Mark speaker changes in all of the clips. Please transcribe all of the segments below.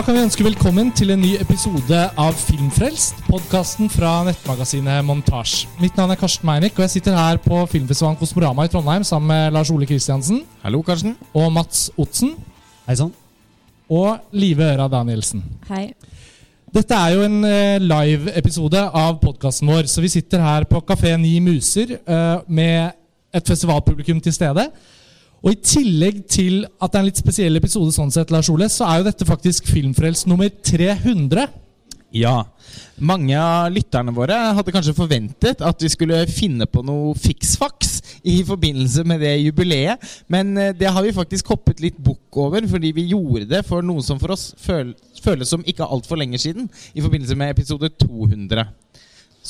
Speaker 1: Da kan vi ønske velkommen til en ny episode av Filmfrelst, podkasten fra nettmagasinet Montasj. Mitt navn er Karsten Meinick, og jeg sitter her på filmfestivalen Kosmorama i Trondheim sammen med Lars Ole Kristiansen
Speaker 2: Hallo, Karsten.
Speaker 1: og Mats Otsen
Speaker 3: Hei sann.
Speaker 1: og Live Øra Danielsen.
Speaker 4: Hei.
Speaker 1: Dette er jo en eh, live-episode av podkasten vår, så vi sitter her på Kafé Ni Muser eh, med et festivalpublikum til stede. Og I tillegg til at det er en litt spesiell episode, sånn sett, Lars Ole, så er jo dette faktisk Filmfrelst nummer 300.
Speaker 2: Ja. Mange av lytterne våre hadde kanskje forventet at vi skulle finne på noe fiksfaks i forbindelse med det jubileet, men eh, det har vi faktisk hoppet litt bukk over, fordi vi gjorde det for noe som for oss føles som ikke altfor lenge siden, i forbindelse med episode 200.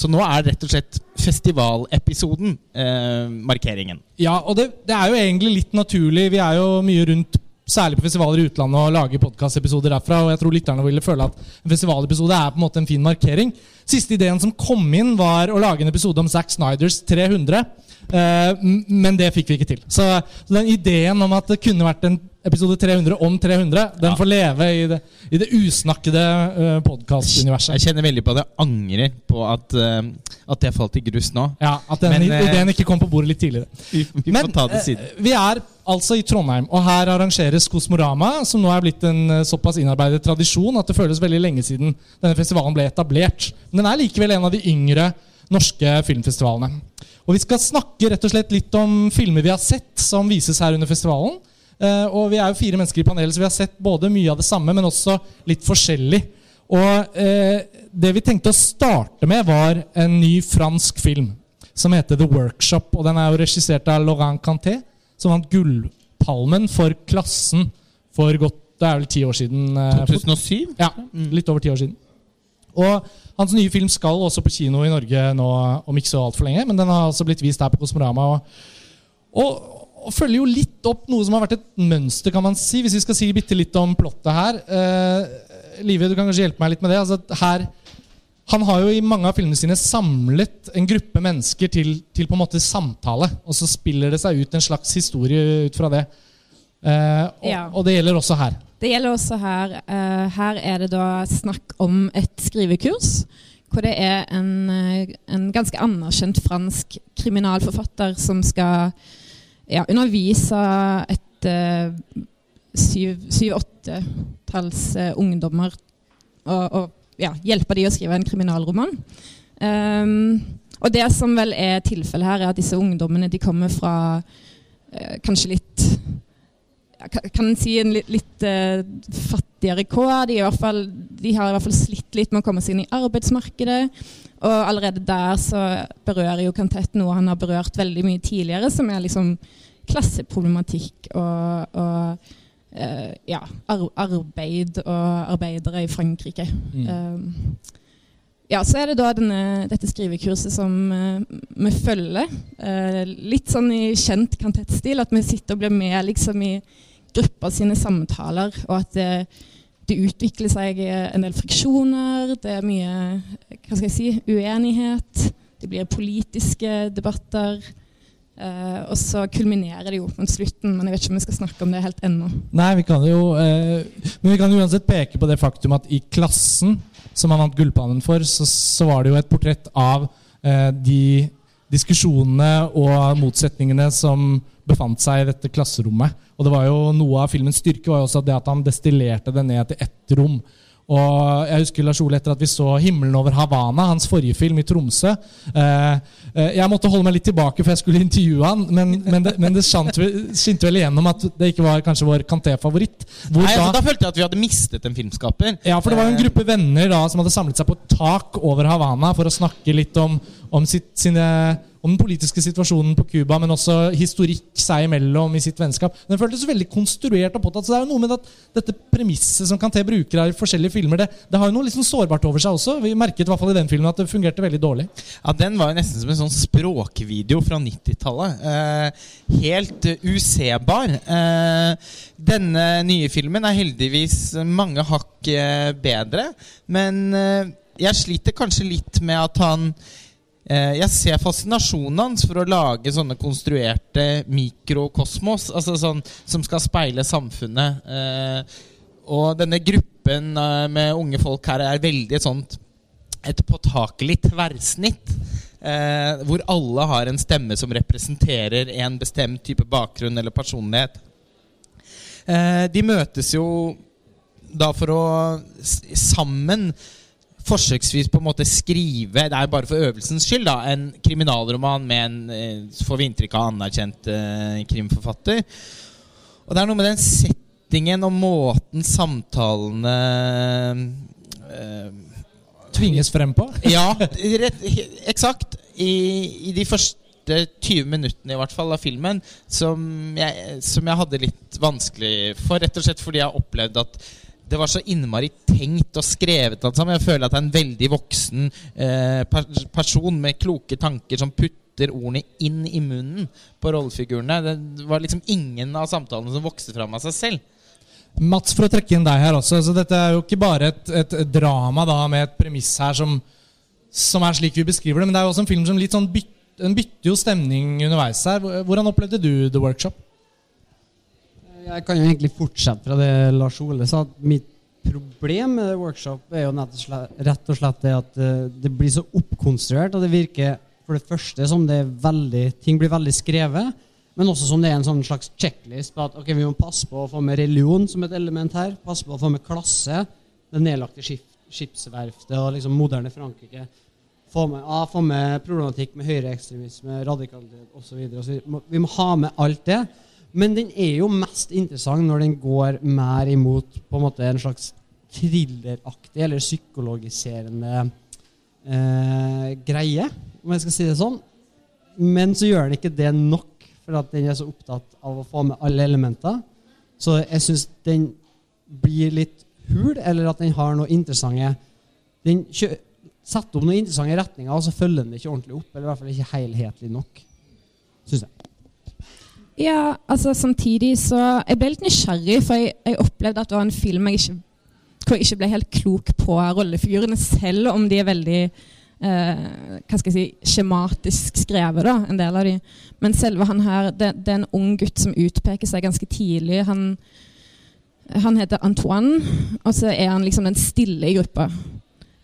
Speaker 2: Så nå er rett og slett festivalepisoden eh, markeringen.
Speaker 1: Ja, og det, det er jo egentlig litt naturlig. Vi er jo mye rundt, særlig på festivaler i utlandet, og lager podkastepisoder derfra. Og jeg tror lytterne ville føle at en festivalepisode er på en måte en fin markering. Siste ideen som kom inn, var å lage en episode om Zack Snyders 300. eh, men det fikk vi ikke til. Så, den ideen om at det kunne vært en episode 300 om 300, den
Speaker 2: Ja.
Speaker 1: får leve i det, i det usnakkede uh, podkastuniverset.
Speaker 2: Jeg kjenner veldig på at jeg angrer på at, eh, at det falt i grus nå.
Speaker 1: Ja, at den
Speaker 2: Men, eh,
Speaker 1: ideen ikke kom på bordet litt tidligere.
Speaker 2: Vi, vi
Speaker 1: Men
Speaker 2: får ta det
Speaker 1: eh,
Speaker 2: siden.
Speaker 1: vi er altså i Trondheim, og her arrangeres Kosmorama, som nå er blitt en eh, såpass innarbeidet tradisjon at det føles veldig lenge siden denne festivalen ble etablert. Men den er likevel en av de yngre norske filmfestivalene. Og Vi skal snakke rett og slett litt om filmer vi har sett som vises her under festivalen. Eh, og Vi er jo fire mennesker i panelet, så vi har sett både mye av det samme, men også litt forskjellig. Og eh, Det vi tenkte å starte med, var en ny fransk film som heter The Workshop. og Den er jo regissert av Laurent Canté, som vant Gullpalmen for Klassen for godt Det er vel ti år siden. eh,
Speaker 2: 2007?
Speaker 1: ja, litt over ti år siden. Og Hans nye film skal også på kino i Norge nå om ikke så altfor lenge, men den har altså blitt vist her på Kosmorama. Og, og, og følger jo litt opp noe som har vært et mønster, kan man si, hvis vi skal si bitte litt om plottet her. Eh, Live, du kan kanskje hjelpe meg litt med det. Altså, her, han har jo i mange av filmene sine samlet en gruppe mennesker til, til på en måte samtale, og så spiller det seg ut en slags historie ut fra det. Eh, og,
Speaker 4: Ja.
Speaker 1: og det gjelder også her.
Speaker 4: Det gjelder også her. Eh, her er det da snakk om et skrivekurs. Hvor det er en, eh, en ganske anerkjent fransk kriminalforfatter som skal ja, undervise et syv-åttetalls syv, eh, ungdommer og, og ja, hjelpe de å skrive en kriminalroman. Um, og det som vel er tilfellet her, er at disse ungdommene de kommer fra eh, kanskje litt kan- en si en litt, litt uh, fattigere kår. De, fall, de har i hvert fall slitt litt med å komme seg inn i arbeidsmarkedet. Og allerede der så berører jo Kantett noe han har berørt veldig mye tidligere, som er liksom klasseproblematikk og, og uh, ja, ar arbeid og arbeidere i Frankrike.
Speaker 1: Mm.
Speaker 4: Um, ja, så er det da denne, dette skrivekurset som uh, vi følger. Uh, litt sånn i kjent kantettstil, at vi sitter og blir med liksom i grupper sine samtaler, og at det, det utvikler seg en del friksjoner, det er mye hva skal jeg si, uenighet, det blir politiske debatter. Uh, og så kulminerer det jo mot slutten, men jeg vet ikke om vi skal snakke om det helt ennå.
Speaker 1: Nei, vi kan jo uh, Men vi kan uansett peke på det faktum at i klassen, som han vant Gullpannen for, så, så var det jo et portrett av uh, de diskusjonene og motsetningene som befant seg i dette klasserommet. Og det var jo Noe av filmens styrke var jo også det at han destillerte det ned til ett rom. Og jeg husker Lars Ole etter at vi så 'Himmelen over Havana', hans forrige film i Tromsø. Eh, eh, jeg måtte holde meg litt tilbake, for jeg skulle intervjue han, men, men det, men det skinte vel igjennom at det ikke var kanskje vår Canté-favoritt.
Speaker 2: Nei, altså,
Speaker 1: da-
Speaker 2: da følte jeg at vi hadde mistet en filmskaper.
Speaker 1: ja, for det var jo en gruppe venner da som hadde samlet seg på et tak over Havana for å snakke litt om, om, sitt, sine, om den politiske situasjonen på Cuba, men også historikk seg imellom i sitt vennskap. Den føltes veldig konstruert og påtatt. Så det er jo noe med at dette premisset som Kanté bruker av forskjellige filmer, det, det har jo noe liksom sårbart over seg også. Vi merket i hvert fall i den filmen at det fungerte veldig dårlig.
Speaker 2: Ja, Den var jo nesten som en sånn språkvideo fra 90-tallet. Eh, helt eh, usebar. Eh, denne nye filmen er heldigvis mange hakk eh, bedre, men eh, jeg sliter kanskje litt med at han Jeg ser fascinasjonen hans for å lage sånne konstruerte mikrokosmos, altså sånn som skal speile samfunnet. Eh, og denne gruppen eh, med unge folk her er veldig et sånt et påtakelig tverrsnitt. Eh, hvor alle har en stemme som representerer en bestemt type bakgrunn eller personlighet. Eh, de møtes jo da for å sammen forsøksvis på en måte skrive Det er bare for øvelsens skyld da en kriminalroman med en eh, får vi inntrykk av anerkjent eh, krimforfatter. Og det er noe med den settingen og måten samtalene eh,
Speaker 1: Tvinges frem på.
Speaker 2: ja, rett, eksakt. I, I de første 20 minuttene i hvert fall av filmen som jeg, som jeg hadde litt vanskelig for. Rett og slett fordi jeg har opplevd at det var så innmari tenkt og skrevet Altså. Jeg føler at det er en veldig voksen eh, person med kloke tanker som putter ordene inn i munnen på rollefigurene. Det var liksom ingen av samtalene som vokste fram av seg selv.
Speaker 1: Mats, for å trekke inn deg her også. så Dette er jo ikke bare et, et drama da, med et premiss her som, som er slik vi beskriver det, men det er jo også en film som litt sånn byt, bytter jo stemning underveis her. Hvordan opplevde du The Workshop?
Speaker 3: Jeg kan jo egentlig fortsette fra det Lars Ole sa. Mitt problem med workshop er jo rett og slett det at eh, det blir så oppkonstruert. Og det virker for det første som det er veldig, ting blir veldig skrevet. Men også som det er en sånn slags checklist på at ok, vi må passe på å få med religion som et element her. Passe på å få med klasse. Det nedlagte skipsverftet og liksom moderne Frankrike. Få med, ja, få med problematikk med høyreekstremisme, radikalitet osv. Vi må ha med alt det. Men den er jo mest interessant når den går mer imot på en måte en slags thrilleraktig eller psykologiserende eh, greie, om jeg skal si det sånn. Men så gjør den ikke det nok, for at den er så opptatt av å få med alle elementer. Så jeg syns den blir litt hul, eller at den har noe interessante Den setter opp noen interessante retninger, og så følger den ikke ordentlig opp. Eller i hvert fall ikke helhetlig nok, syns jeg.
Speaker 4: Ja, altså samtidig så Jeg ble litt nysgjerrig, for jeg, jeg opplevde at det var en film jeg ikke, hvor jeg ikke ble helt klok på rollefigurene, selv om de er veldig eh, hva skal jeg si, skjematisk skrevet, da, en del av de. Men selve han her, det, det er en ung gutt som utpeker seg ganske tidlig. Han, han heter Antoine, og så er han liksom den stille i gruppa.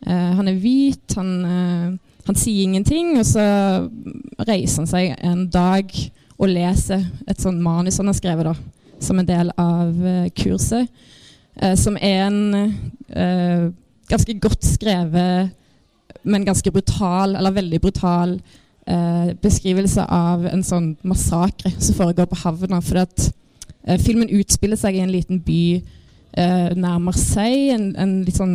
Speaker 4: Eh, han er hvit, han, eh, han sier ingenting, og så reiser han seg en dag og leser et sånt manus han har skrevet da, som en del av eh, kurset. eh, som er en eh, ganske godt skrevet, men ganske brutal, eller veldig brutal, beskrivelse av en sånn massakre som foregår på havna. For at filmen utspiller seg i en liten by nær Marseille. En, en litt sånn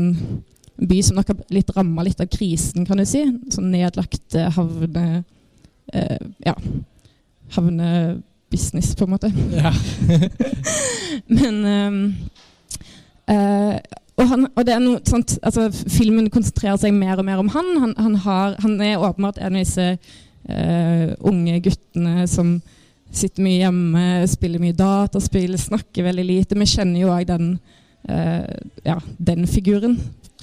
Speaker 4: by som nok har litt ramma litt av krisen, kan du si. Sånn nedlagt eh, havne... Uh, ja havnebusiness, på en måte.
Speaker 1: Ja.
Speaker 4: Men um, uh, og, han, og det er noe sånt altså, Filmen konsentrerer seg mer og mer om han. Han, han, har, han er åpenbart en av disse uh, unge guttene som sitter mye hjemme, spiller mye dataspill, snakker veldig lite. Vi kjenner jo òg den, uh, ja, den figuren.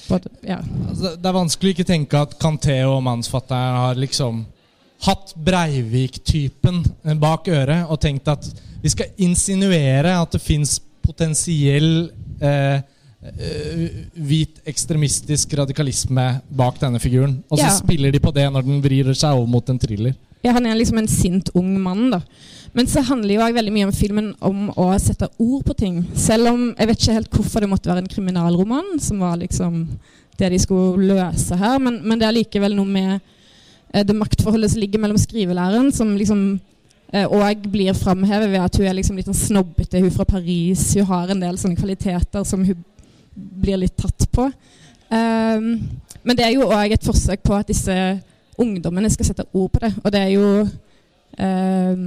Speaker 4: But, ja.
Speaker 1: Altså, det er vanskelig å ikke tenke at Kanté og mannsfatteren har liksom hatt Breivik-typen bak øret og tenkt at vi skal insinuere at det fins potensiell eh, eh, hvit ekstremistisk radikalisme bak denne figuren. Og så
Speaker 4: Ja.
Speaker 1: spiller de på det når den vrir seg over mot en thriller.
Speaker 4: Ja, han er liksom en sint ung mann. da. Men så handler jo veldig mye om filmen om å sette ord på ting. Selv om jeg vet ikke helt hvorfor det måtte være en kriminalroman, som var liksom det de skulle løse her. Men, men det er likevel noe med det maktforholdet som ligger mellom skrivelæreren, som liksom òg blir framhevet ved at hun er liksom litt sånn snobbete. Hun fra Paris. Hun har en del sånne kvaliteter som hun blir litt tatt på. Um, men det er jo òg et forsøk på at disse ungdommene skal sette ord på det. Og det er jo um,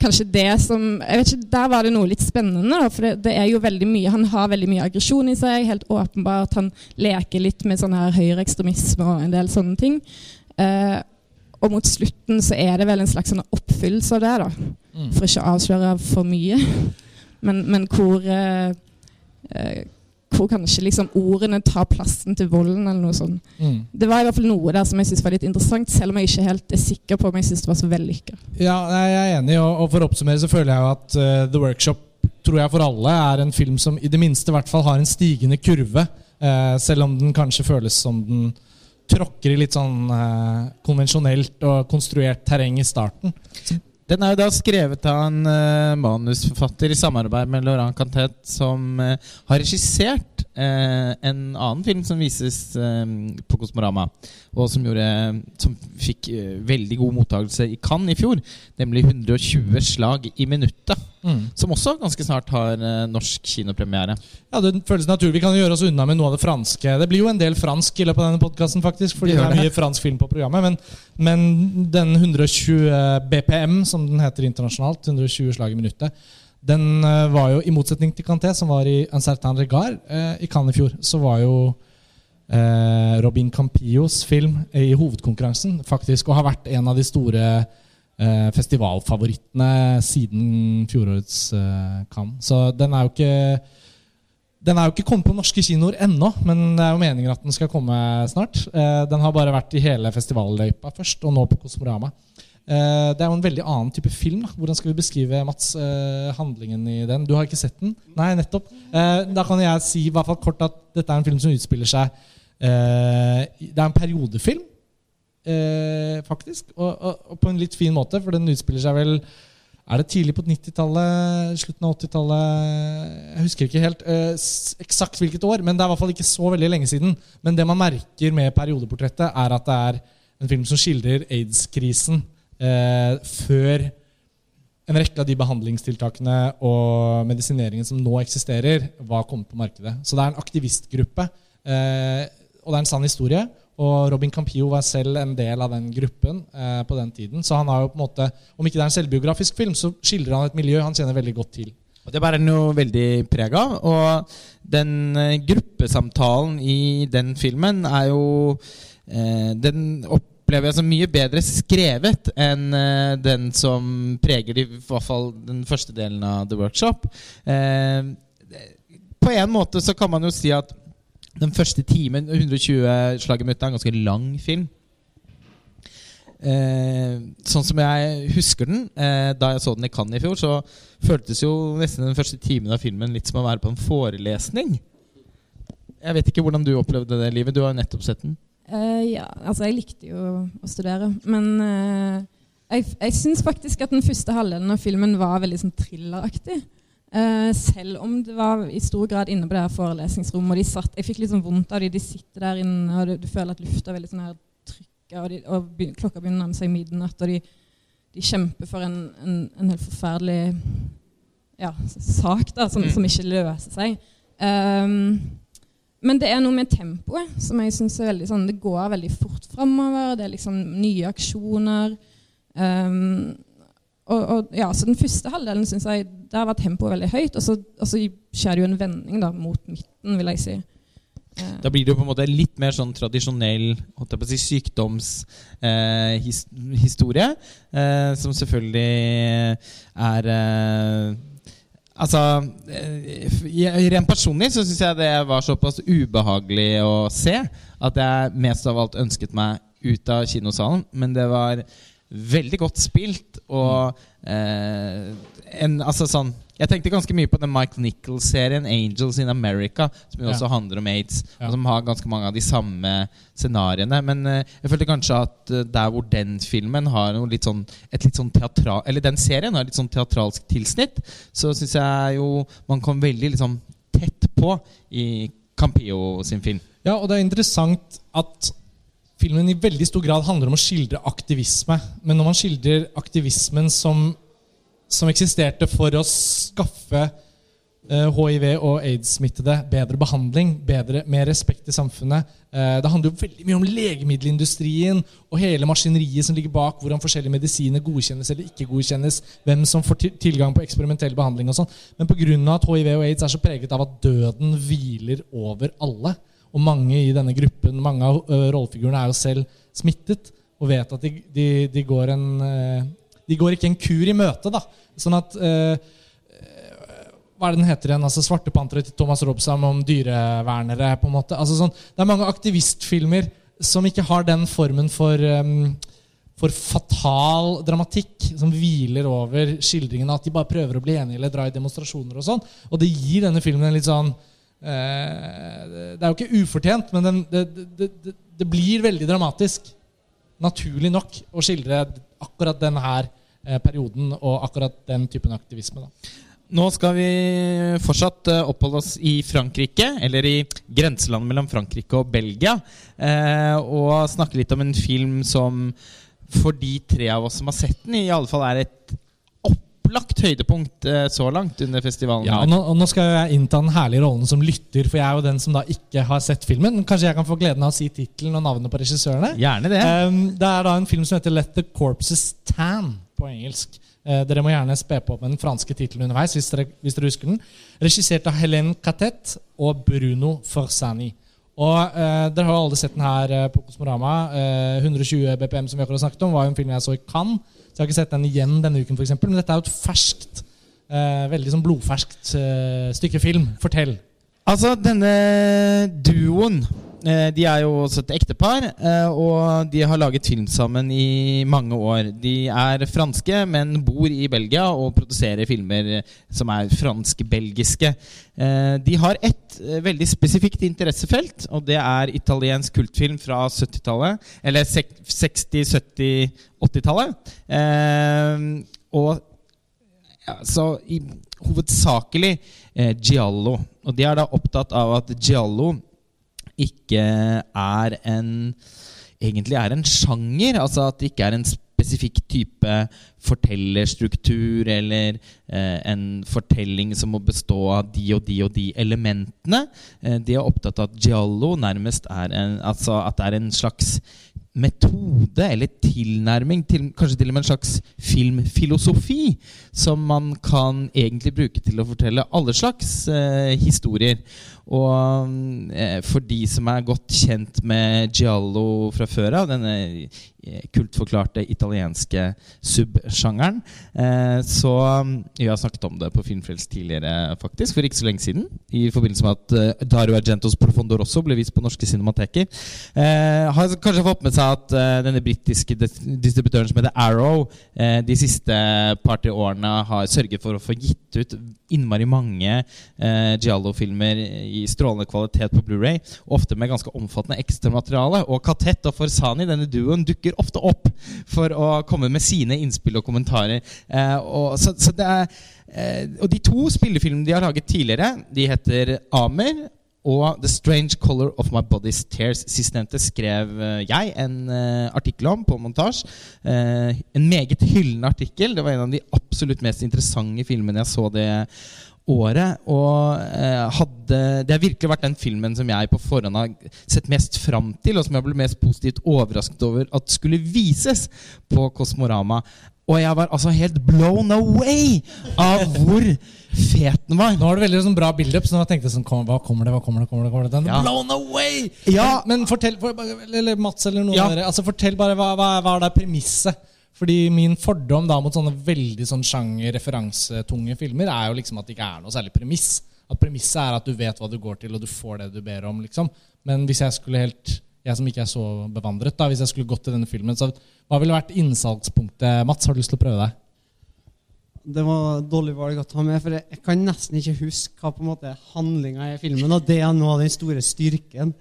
Speaker 4: kanskje det som jeg vet ikke, Der var det noe litt spennende. Da, for det, det er jo veldig mye, Han har veldig mye aggresjon i seg. helt åpenbart. Han leker litt med sånn her høyreekstremisme og en del sånne ting. Eh, og mot slutten så er det vel en slags sånn oppfyllelse av det. da,
Speaker 1: Mm.
Speaker 4: For ikke å avsløre for mye. Men, men hvor eh, eh, hvor kanskje liksom ordene tar plassen til volden, eller noe sånt.
Speaker 1: Mm.
Speaker 4: Det var i hvert fall noe der som jeg synes var litt interessant, selv om jeg ikke helt er sikker på om jeg synes det var så vellykka.
Speaker 1: Ja, jeg er enig, og, for å oppsummere så føler jeg jo at uh, The Workshop tror jeg for alle er en film som i det minste i hvert fall har en stigende kurve. Eh, selv om den kanskje føles som den tråkker i litt sånn eh, konvensjonelt og konstruert terreng i starten.
Speaker 2: Den er jo da skrevet av en eh, manusforfatter i samarbeid med Laurent Cantet, som eh, har regissert eh, en annen film som vises på Kosmorama, og som, gjorde, som fikk veldig god mottakelse i Cannes i fjor, nemlig 120 slag i minuttet. Mm. Som også ganske snart har norsk kinopremiere.
Speaker 1: Ja, Det føles naturlig. Vi kan gjøre oss unna med noe av det franske. Det blir jo en del fransk i løpet av denne podkasten, faktisk, fordi det, det er mye fransk film på programmet. Men, men den 120 BPM, som den heter internasjonalt, 120 slag i minuttet, den uh, var jo, i motsetning til Canté, som var i Un certain regard uh, i Cannes i fjor, så var jo Robin Campillos film i hovedkonkurransen faktisk, og har vært en av de store festivalfavorittene siden fjorårets Cannes. Så den er jo ikke den er jo ikke kommet på norske kinoer ennå, men det er jo meningen at den skal komme snart. den har bare vært i hele festivalløypa først, og nå på Kosmorama. Det er jo en veldig annen type film. Da. Hvordan skal vi beskrive Mats, handlingen i den? Du har ikke sett den? Nei, nettopp. Da kan jeg si i hvert fall kort at dette er en film som utspiller seg Det er en periodefilm, faktisk. Og, og, og, på en litt fin måte, for den utspiller seg vel Er det tidlig på 90-tallet? Slutten av 80-tallet? Jeg husker ikke helt eksakt hvilket år, men det er i hvert fall ikke så veldig lenge siden. Men det man merker med periodeportrettet, er at det er en film som skildrer aids-krisen eh, før en rekke av de behandlingstiltakene og medisineringen som nå eksisterer, var kommet på markedet. Så det er en aktivistgruppe, eh, og det er en sann historie. Og Robin Campillo var selv en del av den gruppen eh, på den tiden. Så han har jo på en måte, om ikke det er en selvbiografisk film, så skildrer han et miljø han kjenner veldig godt til.
Speaker 2: Og Det bærer noe veldig preg av. Og den eh, gruppesamtalen i den filmen er jo eh, Den opplever jeg som mye bedre skrevet enn eh, den som preger i hvert fall den første delen av The Workshop. Eh, på en måte så kan man jo si at den første timen, 120 slag i minuttet, er en ganske lang film. Eh, sånn som jeg husker den da jeg så den i Cannes i fjor, så føltes jo nesten den første timen av filmen litt som å være på en forelesning. Jeg vet ikke hvordan du opplevde det, Livet. Du har jo nettopp sett den.
Speaker 4: Uh, ja, altså jeg likte jo å studere, men uh, jeg, jeg syns faktisk at den første halvdelen av filmen var veldig sånn thrilleraktig. Uh, selv om det var i stor grad inne på det her forelesningsrommet. Og de satt, jeg fikk litt sånn vondt av de, De sitter der inne, og du, du føler at lufta er veldig sånn her trykka, og, de, og be, klokka begynner å nærme seg midnatt, og de, de kjemper for en, en, en, helt forferdelig ja, sak da, som, mm. som ikke løser seg. Um, men det er noe med tempoet som jeg syns er veldig sånn Det går veldig fort framover. Det er liksom nye aksjoner. Um, og, og, ja, så Den første halvdelen synes jeg der var tempoet veldig høyt. Og så, og så skjer det jo en vending da, mot midten, vil jeg si.
Speaker 2: Uh, da blir det jo på en måte litt mer sånn tradisjonell si, sykdomshistorie. Eh, eh, som selvfølgelig er eh, Altså, eh, Rent personlig så syns jeg det var såpass ubehagelig å se at jeg mest av alt ønsket meg ut av kinosalen. Men det var veldig godt spilt og eh, en, altså sånn jeg tenkte ganske mye på den Mike Nichols-serien 'Angels in America', som jo ja. også handler om aids, ja. og som har ganske mange av de samme scenarioene. Men eh, jeg følte kanskje at uh, der hvor den filmen har noe litt sånn, et litt sånn teatral, Eller den serien har litt sånn teatralsk tilsnitt, så syns jeg jo man kom veldig liksom tett på i Campillo sin film.
Speaker 1: Ja, og det er interessant at filmen i veldig stor grad handler om å skildre aktivisme. Men når man skildrer aktivismen som som eksisterte for å skaffe hiv- eh, og aids-smittede bedre behandling, bedre, mer respekt i samfunnet. Eh, det handler jo veldig mye om legemiddelindustrien og hele maskineriet som ligger bak, hvordan forskjellige medisiner godkjennes eller ikke godkjennes, hvem som får tilgang på eksperimentell behandling og sånn. Men pga. at hiv og aids er så preget av at døden hviler over alle, og mange i denne gruppen, mange av uh, rollefigurene er jo selv smittet og vet at de, de, de går en de går ikke en kur i møte. da. Sånn at uh, Hva er det den heter igjen? altså Svartepantere til Thomas Robsam om dyrevernere. på en måte. Altså sånn, Det er mange aktivistfilmer som ikke har den formen for um, for fatal dramatikk som hviler over skildringen at de bare prøver å bli enige eller dra i demonstrasjoner og sånn. Og det gir denne filmen en litt sånn eh, Det er jo ikke ufortjent, men det, det, det, det blir veldig dramatisk. Naturlig nok å skildre akkurat denne eh, perioden og akkurat den typen aktivisme. da.
Speaker 2: Nå skal vi fortsatt eh, oppholde oss i Frankrike, eller i grenselandet mellom Frankrike og Belgia. eh, og snakke litt om en film som for de tre av oss som har sett den, i alle fall er et opplagt høydepunkt eh, så langt under festivalen.
Speaker 1: Ja, og nå, og nå skal jeg innta den herlige rollen som lytter, for jeg er jo den som da ikke har sett filmen. Kanskje jeg kan få gleden av å si tittelen og navnet på regissørene?
Speaker 2: Gjerne det.
Speaker 1: Um, det er da en film som heter Let the Corpses Tan på engelsk. Uh, dere må gjerne spe på med den franske tittelen underveis. hvis dere, hvis dere husker den. Regissert av Helene Catet og Bruno Forsani. Og eh, Dere har jo alle sett den her eh, på Kosmorama. Eh, 120 BPM som vi akkurat snakket om, var jo en film jeg så i Cannes. Så jeg har ikke sett den igjen denne uken, eksempel, Men dette er jo et ferskt, eh, veldig sånn blodferskt eh, stykke film. Fortell.
Speaker 2: Altså, denne duoen eh, De er jo også et ektepar, eh, og de har laget film sammen i mange år. De er franske, men bor i Belgia og produserer filmer som er fransk-belgiske. Eh, De har ett veldig spesifikt interessefelt, og det er italiensk kultfilm fra 70-tallet. Eller 60-, 70-, 80-tallet. Eh, Og ja, så i, hovedsakelig eh, Giallo. Og de er da opptatt av at Giallo ikke er en Egentlig er en sjanger. Altså at det ikke er en spesifikk type fortellerstruktur eller eh, en fortelling som må bestå av de og de og de elementene. Eh, de er opptatt av at Giallo nærmest er en Altså at det er en slags metode eller tilnærming til kanskje til og med en slags filmfilosofi som man kan egentlig bruke til å fortelle alle slags eh, historier. Og eh, for de som er godt kjent med Giallo fra før av, denne eh, kultforklarte italienske subsjangeren, eh, så Vi har snakket om det på Filmfrelst tidligere, faktisk, for ikke så lenge siden. I forbindelse med at Dario Argentos Profondo Rosso ble vist på norske cinemateker. Har kanskje fått med seg at denne britiske distributøren som heter Arrow, de siste par-tre årene har sørget for å få gitt ut innmari mange Giallo-filmer i strålende kvalitet på Blu-ray ofte med ganske omfattende ekstramateriale. Og Katett og Forsani, denne duoen, dukker ofte opp for å komme med sine innspill og kommentarer. Eh, og, så, så det er, eh, og de to spillefilmene de har laget tidligere, de heter Amer og The Strange Color of My Body's Tears. Sistnevnte skrev eh, jeg en artikkel om på montasje. En meget hyllende artikkel. Det var en av de absolutt mest interessante filmene jeg så det året. Og eh, hadde Det har virkelig vært den filmen som jeg på forhånd har sett mest fram til, og som jeg ble mest positivt overrasket over at skulle vises på Kosmorama. Og jeg var altså helt blown away av hvor fet den var.
Speaker 1: Nå har du veldig sånn bra build-up, så nå tenkte jeg sånn Hva kommer det? hva kommer det, kommer det, kommer det? Den,
Speaker 2: Ja.
Speaker 1: Blown away!
Speaker 2: Ja.
Speaker 1: Men, men fortell, for, eller Mats eller noen
Speaker 2: Ja.
Speaker 1: av dere, altså fortell bare hva, hva, hva er det premisset? Fordi min fordom da mot sånne veldig sånn sjanger-referansetunge filmer er jo liksom at det ikke er noe særlig premiss. At premisset er at du vet hva du går til, og du får det du ber om. liksom. Men hvis jeg skulle helt jeg som ikke er så bevandret, da, hvis jeg skulle gått til denne filmen, så hva ville vært innsalgspunktet? Mats, har du lyst til å prøve deg?
Speaker 3: Det var dårlig valg å ta med, for jeg, kan nesten ikke huske hva på en måte handlinga er i filmen. Og det er noe av den store styrken.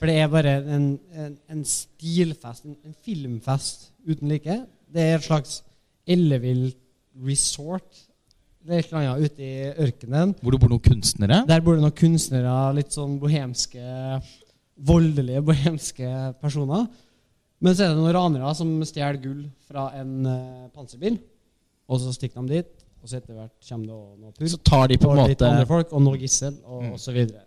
Speaker 3: For det er bare en, en, en stilfest, en, en filmfest uten like. Det er et slags ellevill resort. Det er et eller annet ute i ørkenen.
Speaker 2: Hvor det bor noen kunstnere.
Speaker 3: Der bor det noen kunstnere, litt sånn bohemske, voldelige bohemske personer. Men så er det noen ranere som stjeler gull fra en uh, panserbil. Og så stikker de dit, og så etter hvert kommer det noe purk.
Speaker 2: Så tar de på en måte
Speaker 3: andre folk, og noe gissel, og,
Speaker 2: Mm.
Speaker 3: og så videre.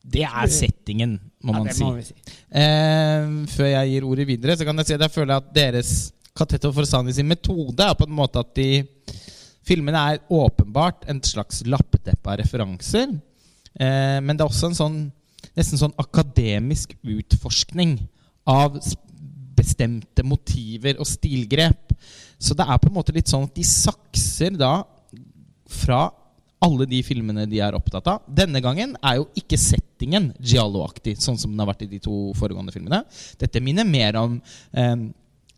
Speaker 2: Det er settingen, må
Speaker 3: Ja,
Speaker 2: man si.
Speaker 3: må si.
Speaker 2: Eh, før jeg gir ordet videre, så kan jeg si at jeg føler at deres Katetto Forsani sin metode er på en måte at de Filmene er åpenbart en slags lappeteppe av referanser. Eh, men det er også en sånn nesten sånn akademisk utforskning av bestemte motiver og stilgrep. Så det er på en måte litt sånn at de sakser da fra alle de filmene de er opptatt av. Denne gangen er jo ikke settingen Giallo-aktig, sånn som den har vært i de to foregående filmene. Dette minner mer om eh,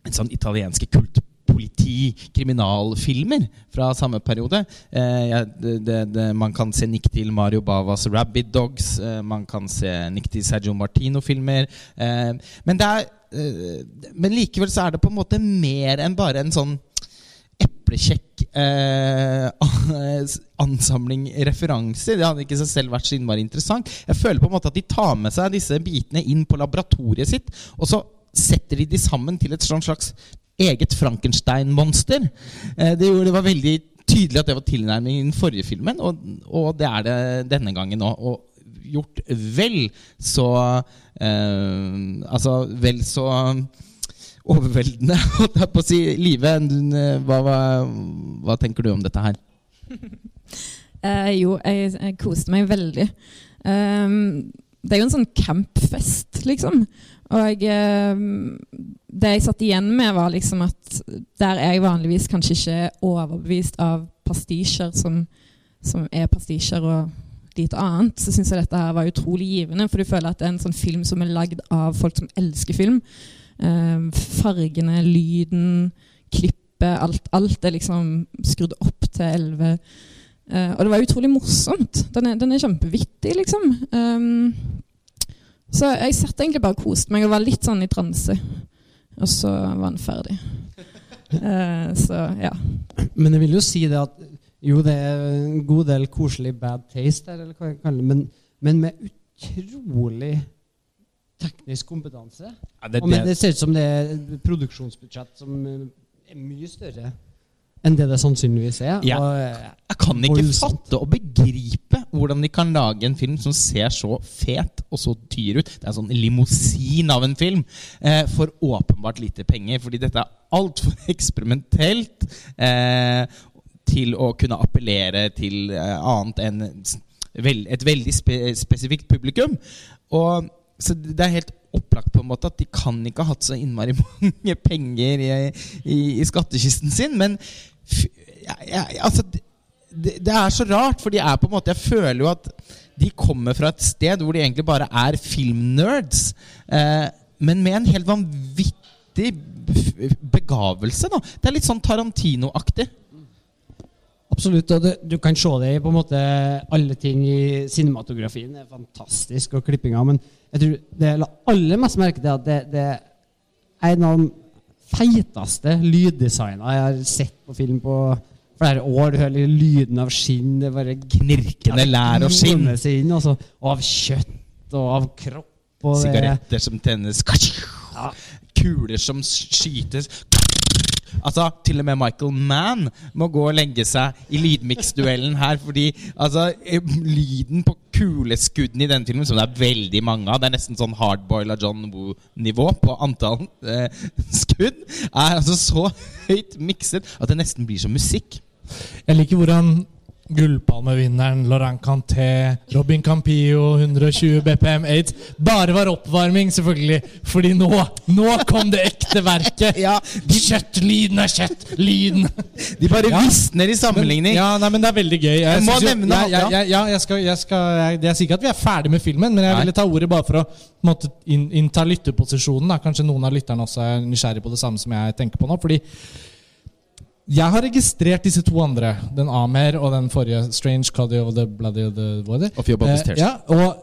Speaker 2: en sånn italienske kultpoliti, kriminalfilmer fra samme periode. Eh, ja, det, det, man kan se nikk til Mario Bavas 'Rabbit Dogs'. Eh, man kan se nikk til Sergio Martino-filmer. Eh, men, det eh, men likevel så er det på en måte mer enn bare en sånn eplekjekk eh, ansamling referanser. Det hadde ikke seg selv vært så innmari interessant. Jeg føler på en måte at de tar med seg disse bitene inn på laboratoriet sitt, og så setter de de sammen til et sånn slags eget Frankenstein-monster. Eh, det, det, var veldig tydelig at det var tilnærmingen i den forrige filmen, og, og det er det denne gangen òg. Og gjort vel så eh, Altså vel så overveldende, holdt jeg på å si. Live, hva, hva, hva, tenker du om dette her?
Speaker 4: eh, jo, jeg, jeg, koste meg veldig. Um, det er jo en sånn campfest, liksom. Og eh, det jeg satt igjen med, var liksom at der er jeg vanligvis kanskje ikke overbevist av pastisjer som, som er pastisjer og lite annet, så syns jeg dette her var utrolig givende. For du føler at det er en sånn film som er lagd av folk som elsker film. Eh, fargene, lyden, klippet, alt, alt er liksom skrudd opp til elleve. Eh, og det var utrolig morsomt. Den er, den er kjempevittig, liksom. Um, så jeg satt egentlig bare og koste meg og var litt sånn i transe. Og så var den ferdig. Uh, så ja.
Speaker 3: Men jeg vil jo si det at jo, det er en god del koselig bad taste der, men, men med utrolig teknisk kompetanse. Ja, det, og med, det ser ut som det er et produksjonsbudsjett som er mye større enn det det sannsynligvis er.
Speaker 2: Ja. Og, jeg kan ikke fatte og begripe hvordan de kan lage en film som ser så fet og så dyr ut. Det er en sånn limousin av en film eh, for åpenbart lite penger. Fordi dette er altfor eksperimentelt eh, til å kunne appellere til eh, annet enn vel, et veldig spe spesifikt publikum. Og så det er helt opplagt på en måte at de kan ikke ha hatt så innmari mange penger i, i, i skattkisten sin. Men ja, ja, altså, det, det, er så rart, for de er på en måte Jeg føler jo at de kommer fra et sted hvor de egentlig bare er filmnerds. Eh, men med en helt vanvittig begavelse. da Det er litt sånn Tarantino-aktig.
Speaker 3: Absolutt. og det, Du kan se det i på en måte alle ting i cinematografien. Det er fantastisk, og klippinga. Men jeg tror det aller mest merke til at det, det er en av de feiteste lyddesigna jeg har sett på film på flere år. Du hører lyden av skinn. Det bare
Speaker 2: gnirkende lær og skinn.
Speaker 3: Inn, altså, og av kjøtt og av kropp. Og
Speaker 2: Sigaretter som tennes. Ja. Kuler som skytes. Altså, Til og med Michael Mann må gå og legge seg i lydmiksduellen her. Fordi altså, lyden på kuleskuddene i denne filmen, som det er veldig mange av Det er nesten sånn hardboila John Woo-nivå på antall eh, skudd. Er altså så høyt mikset at det nesten blir som musikk.
Speaker 1: Jeg liker hvordan Gullpalmevinneren Laurent Canté, Robin Campillo, 120 BPM Aids. Bare var oppvarming, selvfølgelig. Fordi nå nå kom det ekte verket! ja, de, kjøttlyden er kjøttlyden.
Speaker 2: De bare ja. visner i sammenligning.
Speaker 1: Men, ja, nei, men det er veldig gøy. Jeg,
Speaker 2: jeg må nevne
Speaker 1: jeg, jeg, jeg, jeg, jeg skal, jeg skal, jeg, jeg sier ikke at vi er ferdig med filmen, men jeg ville ta ordet bare for å måtte innta lytterposisjonen. Da. Kanskje noen av lytterne også er nysgjerrig på det samme som jeg tenker på nå. fordi jeg har registrert disse to andre. Den Amer og den forrige. Strange Cuddy of the Bloody of the Water.
Speaker 2: Of your eh,
Speaker 1: ja, og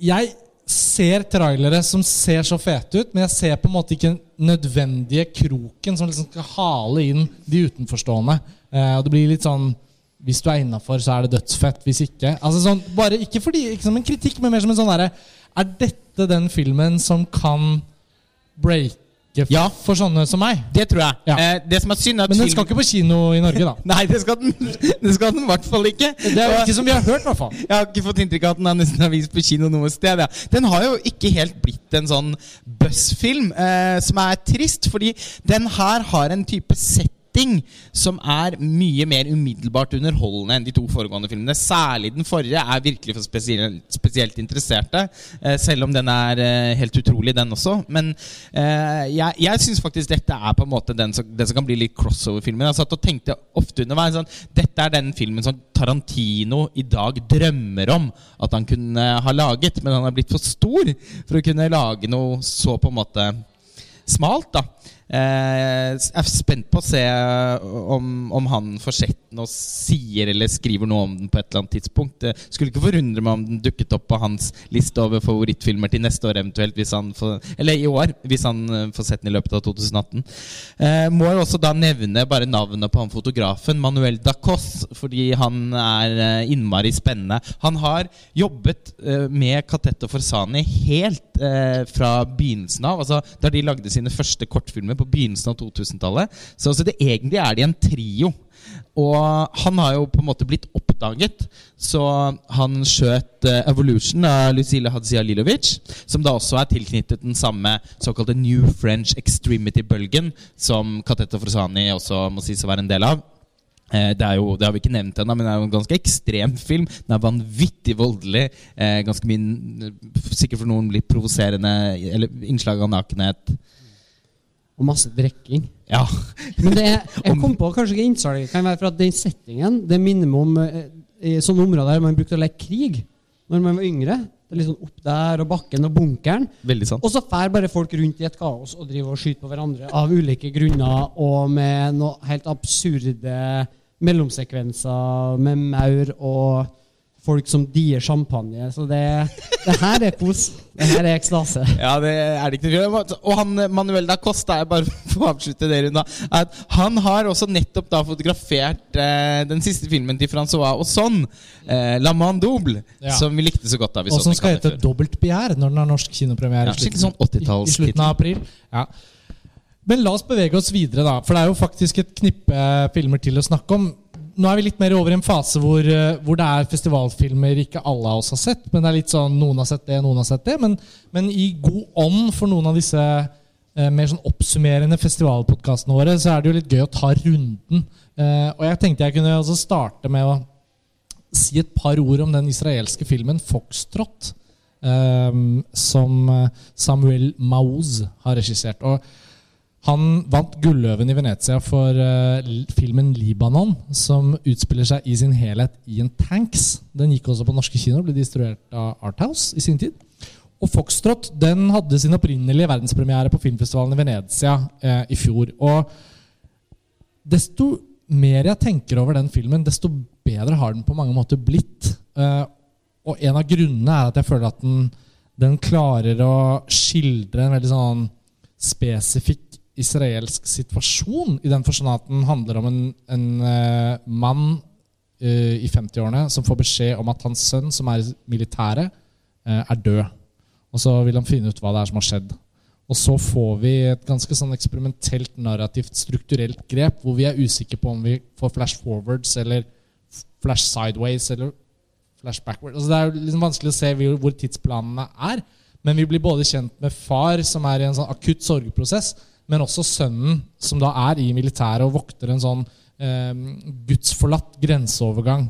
Speaker 1: jeg ser trailere som ser så fete ut, men jeg ser på en måte ikke nødvendige kroken som liksom skal hale inn de utenforstående. Eh, og det blir litt sånn Hvis du er innafor, så er det dødsfett. Hvis ikke altså sånn, bare Ikke, fordi, ikke som en kritikk, men mer som en sånn derre Er dette den filmen som kan breake ja. for sånne som meg.
Speaker 2: Det tror jeg. Ja. Eh, det som er synd er
Speaker 1: Men den skal ikke på kino i Norge, da.
Speaker 2: Nei, det skal den Det skal den i hvert fall ikke.
Speaker 1: Det er ikke som vi har hørt, i hvert fall.
Speaker 2: Jeg har ikke fått inntrykk av at den er nesten har vist på kino noe sted. Ja. Den har jo ikke helt blitt en sånn buzzfilm, eh, som er trist, fordi den her har en type sett setting som er mye mer umiddelbart underholdende enn de to foregående filmene. Særlig den forrige er virkelig for spesielt, spesielt interesserte. Eh, selv om den er eh, helt utrolig, den også. Men eh, jeg, jeg syns faktisk dette er på en måte den som, den som kan bli litt crossover-filmen. Jeg satt og tenkte ofte underveis sånn, Dette er den filmen som Tarantino i dag drømmer om at han kunne ha laget, men han er blitt for stor for å kunne lage noe så på en måte smalt. da jeg er spent på å se om, om han får sett den og sier eller skriver noe om den på et eller annet tidspunkt. Jeg skulle ikke forundre meg om den dukket opp på hans liste over favorittfilmer til neste år eventuelt, hvis han får, eller i år, hvis han eh, får sett den i løpet av 2018. Eh, må jo også da nevne bare navnet på han fotografen, Manuel Dacos, fordi han er eh, innmari spennende. Han har jobbet med og Forsani helt eh, fra begynnelsen av, altså da de lagde sine første kortfilmer på begynnelsen av 2000-tallet. Så altså, det, egentlig er de en trio. Og han har jo på en måte blitt oppdaget, så han skjøt uh, 'Evolution' av Lucile Hadzialilovic, som da også er tilknyttet den samme såkalte New French Extremity-bølgen, som Kateta Frosani også må sies å være en del av. Eh, det, jo, det har vi ikke nevnt ennå, men det er jo en ganske ekstrem film. Den er vanvittig voldelig. Eh, ganske mye, Sikkert for noen litt provoserende eller innslag av nakenhet.
Speaker 3: Og masse drikking.
Speaker 2: Ja.
Speaker 3: Men det jeg kom på kanskje ikke innsalget kan være for at den settingen Det minner meg om eh, i sånne områder der man brukte å leke krig når man var yngre. Det er litt sånn opp der, og bakken og bunkeren.
Speaker 2: Veldig sant.
Speaker 3: Og så fær bare folk rundt i et kaos og driver og skyter på hverandre av ulike grunner og med noe helt absurde mellomsekvenser med maur og folk som dier champagne. Så det, det her er kos. Det her er ekstase.
Speaker 2: Ja, det er det ikke noe Og han Manuel da Costa, er bare for å avslutte det runda, at han har også nettopp da fotografert eh, den siste filmen til Francois Ozon, eh, 'La Man Double',
Speaker 1: Ja.
Speaker 2: som vi likte så godt da vi
Speaker 1: Og som skal hete 'Dobbelt begjær' når den har norsk kinopremiere
Speaker 2: Ja,
Speaker 1: i slutten-
Speaker 2: sånn
Speaker 1: i, i slutten av april. Ja. Men la oss bevege oss videre, da. For det er jo faktisk et knippe filmer til å snakke om. Nå er vi litt mer over i en fase hvor, eh, hvor det er festivalfilmer ikke alle av oss har sett. Men det er litt sånn, noen har sett det, noen har sett det. Men, men i god ånd for noen av disse eh, mer sånn oppsummerende festivalpodkastene våre, så er det jo litt gøy å ta runden. Eh, og jeg tenkte jeg kunne også starte med å si et par ord om den israelske filmen 'Foxtrot', eh, som eh, Samuel Maoz har regissert. Og han vant Gulløven i Venezia for uh, filmen 'Libanon', som utspiller seg i sin helhet i en tanks. Den gikk også på norske kinoer, ble distribuert av Arthouse i sin tid. Og Foxtrot den hadde sin opprinnelige verdenspremiere på filmfestivalen i Venezia uh, i fjor. Og desto mer jeg tenker over den filmen, desto bedre har den på mange måter blitt. Uh, og en av grunnene er at jeg føler at den, den klarer å skildre en veldig sånn spesifikk israelsk situasjon, i den forstand at den handler om en, en uh, mann uh, i 50-årene som får beskjed om at hans sønn, som er i militæret, uh, er død. Og så vil han finne ut hva det er som har skjedd. Og så får vi et ganske sånn eksperimentelt, narrativt, strukturelt grep, hvor vi er usikre på om vi får flash forwards eller flash sideways eller flash backwards. Altså det er liksom vanskelig å se hvor tidsplanene er. Men vi blir både kjent med far, som er i en sånn akutt sorgprosess, men også sønnen, som da er i militæret og vokter en sånn eh, gudsforlatt grenseovergang.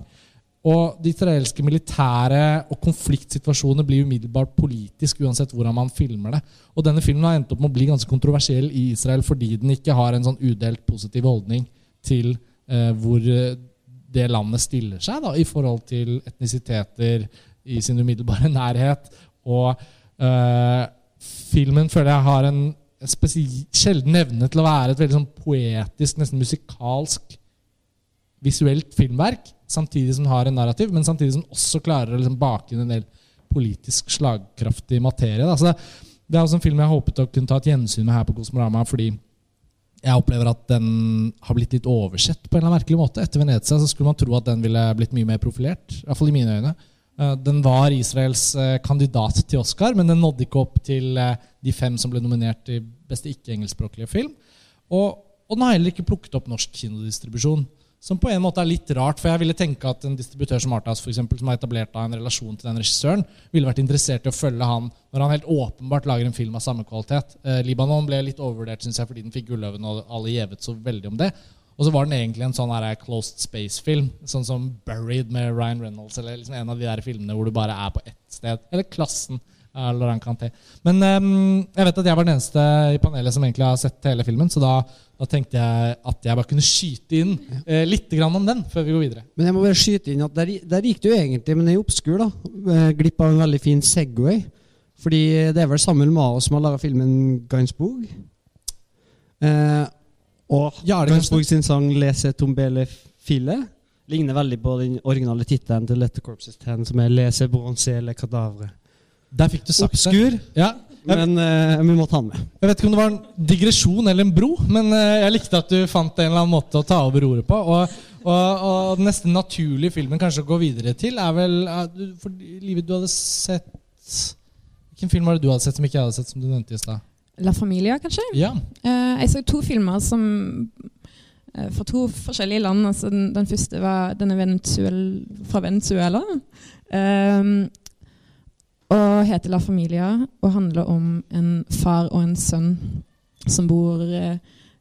Speaker 1: Og De israelske militære og konfliktsituasjoner blir umiddelbart politisk uansett hvordan man filmer det. Og denne filmen har endt opp med å bli ganske kontroversiell i Israel fordi den ikke har en sånn udelt positiv holdning til eh, hvor eh, det landet stiller seg da, i forhold til etnisiteter i sin umiddelbare nærhet. Og eh, filmen føler jeg har en sjelden evne til å være et veldig sånn poetisk, nesten musikalsk visuelt filmverk, samtidig som den har en narrativ, men samtidig som den også klarer å liksom bake inn en del politisk slagkraftig materie. Det, det er også en film jeg håpet å kunne ta et gjensyn med her på Kosmorama, fordi jeg opplever at den har blitt litt oversett på en eller annen merkelig måte. Etter Venezia så skulle man tro at den ville blitt mye mer profilert, i hvert fall i mine øyne. Eh, Den var Israels eh, kandidat til Oscar, men den nådde ikke opp til eh, de fem som ble nominert til beste ikke-engelskspråklige film. Og, og den har heller ikke plukket opp norsk kinodistribusjon. Som på en måte er litt rart, for jeg ville tenke at en distributør som Arthas, for eksempel, som har etablert en relasjon til den regissøren, ville vært interessert i å følge han når han helt åpenbart lager en film av samme kvalitet. Eh, Libanon ble litt overvurdert synes jeg, fordi den fikk Gulløven, og alle gjevet så veldig om det. Og så var den egentlig en sånn her closed space-film, sånn som Buried med Ryan Reynolds, eller liksom en av de der filmene hvor du bare er på ett sted. Eller Klassen av Laurent Canté. Men um, jeg vet at jeg var den eneste i panelet som egentlig har sett hele filmen, så da, da tenkte jeg at jeg bare kunne skyte inn eh, litt grann om den før vi går videre.
Speaker 3: Men jeg må bare skyte inn at der, der gikk du egentlig, men i obskur, da. eh, Glipp av en veldig fin Segway. Fordi det er vel Samuel Mao som har laga filmen 'Gunsbog'. Eh, og
Speaker 1: Ja, det
Speaker 3: Gansborg sin sang 'Lese tombele file' ligner veldig på den originale tittelen til Letter Corpses 10, som er 'Lese bronze le cadavre'.
Speaker 1: Der fikk du sagt det.
Speaker 3: Obskur,
Speaker 1: Ja.
Speaker 3: Men uh, vi må ta den med.
Speaker 1: jeg vet ikke om det var en digresjon eller en bro, men uh, jeg likte at du fant en eller annen måte å ta over ordet på. Og, og, og den neste naturlige filmen kanskje å gå videre til, er vel uh, For livet du hadde sett Hvilken film var det du hadde sett som ikke jeg hadde sett, som du nevnte i stad?
Speaker 4: La Familia, kanskje?
Speaker 1: Ja.
Speaker 4: Uh, jeg så to filmer som uh, fra to forskjellige land. Altså den, den første var denne Venezuel, fra Venezuela. Um, og heter La Familia og handler om en far og en sønn som bor eh,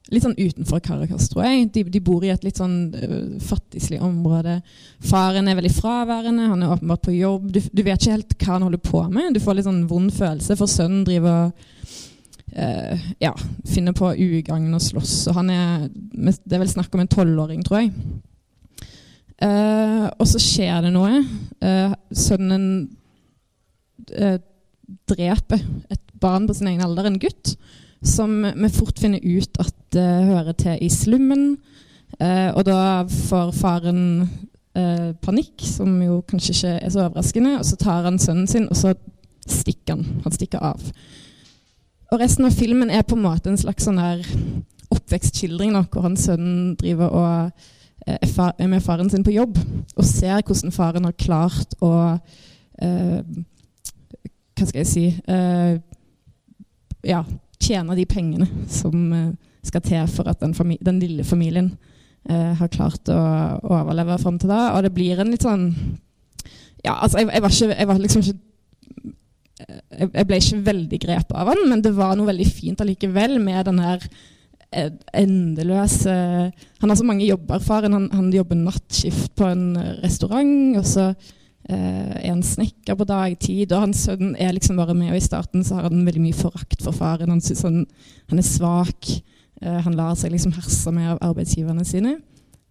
Speaker 4: litt sånn utenfor Caracas, tror jeg. De, de bor i et litt sånn uh, fattigslig område. Faren er veldig fraværende, han er åpenbart på jobb. Du, du vet ikke helt hva han holder på med. Du får litt sånn vond følelse, for sønnen driver og eh, ja, finner på ugagn og slåss. Og han er Det er vel snakk om en tolvåring, tror jeg. Eh, og så skjer det noe. Eh, sønnen eh, dreper et barn på sin egen alder, en gutt, som vi fort finner ut at eh, hører til i slummen. Eh, og da får faren panikk, som jo kanskje ikke er så overraskende, og så tar han sønnen sin, og så stikker han. Han stikker av. Og resten av filmen er på en måte en slags sånn her oppvekstskildring, da, hvor hans sønnen driver og eh, er med faren sin på jobb, og ser hvordan faren har klart å eh, Hva skal jeg si eh, Ja, tjene de pengene som eh, skal til for at den, fami den lille familien eh, har klart å, å overleve fram til da. Og det blir en litt sånn Ja, altså, jeg, jeg, var, ikke, jeg var liksom ikke jeg, ble ikke veldig grepet av han, men det var noe veldig fint allikevel med den her eh, endeløse Han har så mange jobber, faren. Han, han jobber nattskift på en eh, restaurant, og så eh, er han snekker på dagtid. Og hans sønn er liksom bare med, og i starten så har han veldig mye forakt for faren. Han syns han, han er svak. Eh, han lar seg liksom herse med av arbeidsgiverne sine.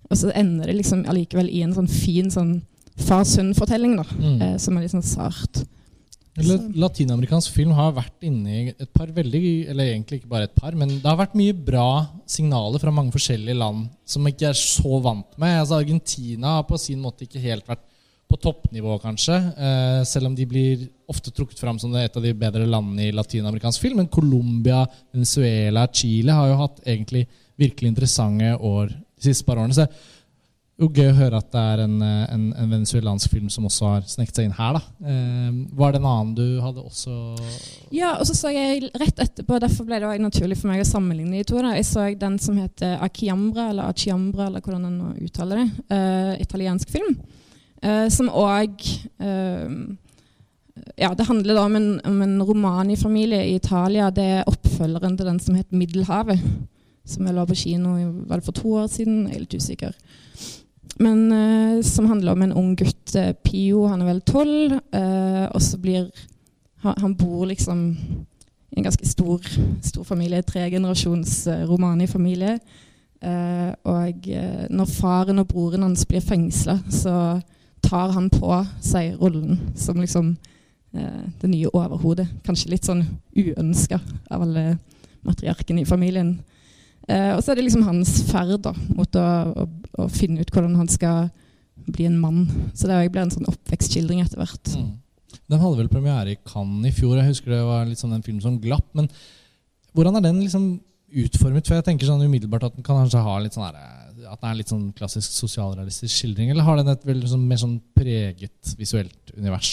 Speaker 4: Og så ender det liksom allikevel i en sånn fin sånn far-sønn-fortelling, da,
Speaker 1: Mm.
Speaker 4: eh, som er litt sånn sart.
Speaker 1: Eller Latinamerikansk film har vært inne i et par veldig Eller egentlig ikke bare et par, men det har vært mye bra signaler fra mange forskjellige land som ikke er så vant med. Altså Argentina har på sin måte ikke helt vært på toppnivå, kanskje. Eh, selv om de blir ofte trukket fram som et av de bedre landene i latinamerikansk film. Men Colombia, Venezuela, Chile har jo hatt egentlig virkelig interessante år de siste par årene. Så jo gøy å høre at det er en, eh, en, en venezuelansk film som også har sneket seg inn her. da. Eh, var det en annen du hadde også
Speaker 4: Ja, og så så jeg rett etterpå, derfor ble det også naturlig for meg å sammenligne de to. da. Jeg så den som heter Achiambra, eller Achiambra, eller hvordan en nå uttaler det. eh, italiensk film. eh, som òg Ja, det handler da om en, om en romanifamilie i Italia. Det er oppfølgeren til den som het Middelhavet. Som jeg la på kino var det for to år siden. Jeg er litt usikker. Men eh, som handler om en ung gutt, eh, Pio, han er vel tolv, eh, og så blir han, bor liksom i en ganske stor, stor familie, tregenerasjons uh, romanifamilie. Eh, og eh, når faren og broren hans blir fengsla, så tar han på seg rollen som liksom eh, det nye overhodet. Kanskje litt sånn uønska av alle matriarkene i familien. Eh, og så er det liksom hans ferd da, mot å, å, å finne ut hvordan han skal bli en mann. Så det blir en sånn oppvekstskildring etter hvert.
Speaker 1: mm. Den hadde vel premiere i Cannes i fjor. Jeg husker det var litt sånn en film som glapp. Men hvordan er den liksom utformet? For jeg tenker sånn umiddelbart at den kan kanskje ha litt sånn her, at den er litt sånn klassisk sosialrealistisk skildring, eller har den et veldig sånn, mer sånn preget visuelt univers?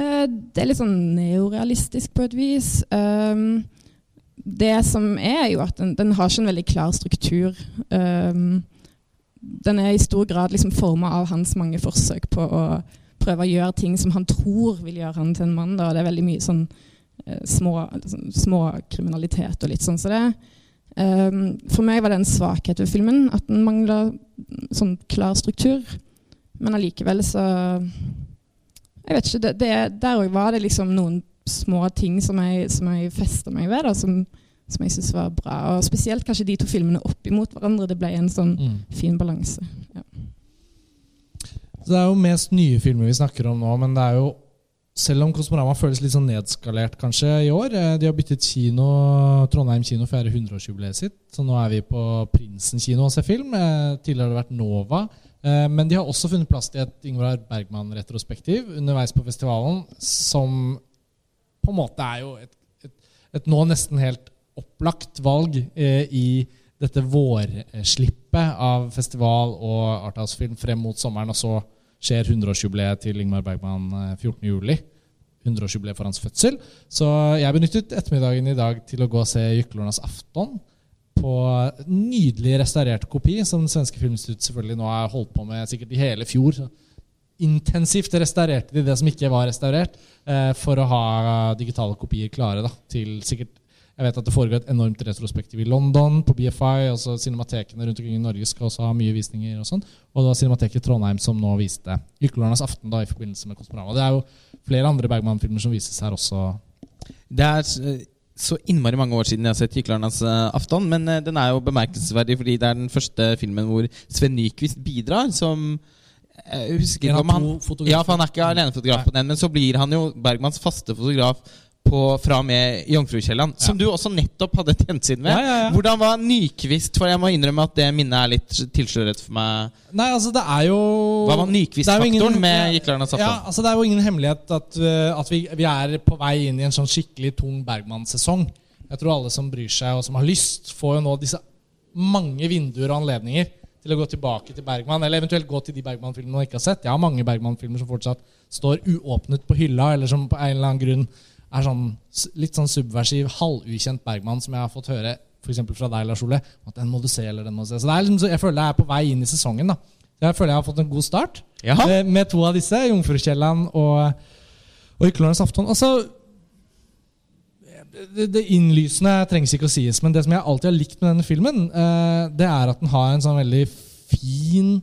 Speaker 4: Eh, det er litt sånn neorealistisk på et vis. Um, det som er, jo at den, den har ikke en veldig klar struktur. Um, den er i stor grad liksom forma av hans mange forsøk på å prøve å gjøre ting som han tror vil gjøre han til en mann. Da. Det er veldig mye sånn eh, små, sånn, småkriminalitet og litt sånn som så det. Um, for meg var det en svakhet ved filmen at den mangla sånn klar struktur. Men allikevel så jeg vet ikke, det, det, Der òg var det liksom noen små ting som jeg, som jeg festa meg ved, da, som, som jeg syntes var bra. Og spesielt kanskje de to filmene opp imot hverandre. Det ble en sånn
Speaker 1: Mm.
Speaker 4: fin balanse. Ja.
Speaker 1: Så Det er jo mest nye filmer vi snakker om nå, men det er jo selv om Kosmorama føles litt sånn nedskalert kanskje i år eh, De har byttet kino. Trondheim kino feirer 100-årsjubileet sitt. Så nå er vi på Prinsen kino og ser film. Eh, tidligere har det vært Nova. Eh, men de har også funnet plass til et Ingvar Bergman-retrospektiv underveis på festivalen, som på en måte er jo et, et, et nå nesten helt opplagt valg eh, i dette vårslippet av festival og arthouse-film frem mot sommeren. Og så skjer 100-årsjubileet til Ingmar Bergman eh, 14.07. 100-årsjubileet for hans fødsel. Så jeg benyttet ettermiddagen i dag til å gå og se 'Gyklornas afton' på nydelig restaurert kopi, som den svenske Filminstituttet selvfølgelig nå har holdt på med sikkert i hele fjor. Så intensivt restaurerte de det som ikke var restaurert, eh, for å ha digitale kopier klare da, til sikkert jeg vet at det foregår et enormt retrospektiv i London, på BFI. også Cinematekene rundt omkring i Norge skal også ha mye visninger. Og sånn. Og det var Cinemateket i Trondheim som nå viste 'Yklernes aften' da, i forbindelse med Kosmorama. Det er jo flere andre Bergman-filmer som vises her også.
Speaker 2: Det er eh, så innmari mange år siden jeg har sett 'Hyklernes Aften, afton', men eh, den er jo bemerkelsesverdig fordi det er den første filmen hvor Sven Nyquist bidrar som jeg husker ikke om han, ja, for han er ikke alenefotograf på den, men så blir han jo Bergmans faste fotograf på, fra og med Jomfrukjelland, som du også nettopp hadde et gjensyn med.
Speaker 1: Ja, ja, ja.
Speaker 2: Hvordan var Nyquist? For jeg må innrømme at det minnet er litt tilsløret for meg.
Speaker 1: Nei, altså det er jo
Speaker 2: Hva var Nyquist-faktoren
Speaker 1: med
Speaker 2: med og afton?
Speaker 1: Ja, altså Det er jo ingen hemmelighet at, uh, at vi, vi er på vei inn i en sånn skikkelig tung Bergman-sesong. Jeg tror alle som bryr seg og som har lyst, får jo nå disse mange vinduer og anledninger til å gå tilbake til Bergman, eller eventuelt gå til de Bergman-filmene man ikke har sett. Jeg har mange Bergman-filmer som fortsatt står uåpnet på hylla, eller som på en eller annen grunn er sånn litt sånn subversiv, halvukjent Bergman som jeg har fått høre f.eks. fra deg, Lars Ole. At den må du se, eller den må du se. Så liksom, så jeg føler jeg er på vei inn i sesongen. da. Jeg føler jeg har fått en god start
Speaker 2: Ja.
Speaker 1: eh, med to av disse, Jomfrukjelland og, og Yklernes afton. Altså, det, det innlysende trengs ikke å sies, men det som jeg alltid har likt med denne filmen, eh, det er at den har en sånn veldig fin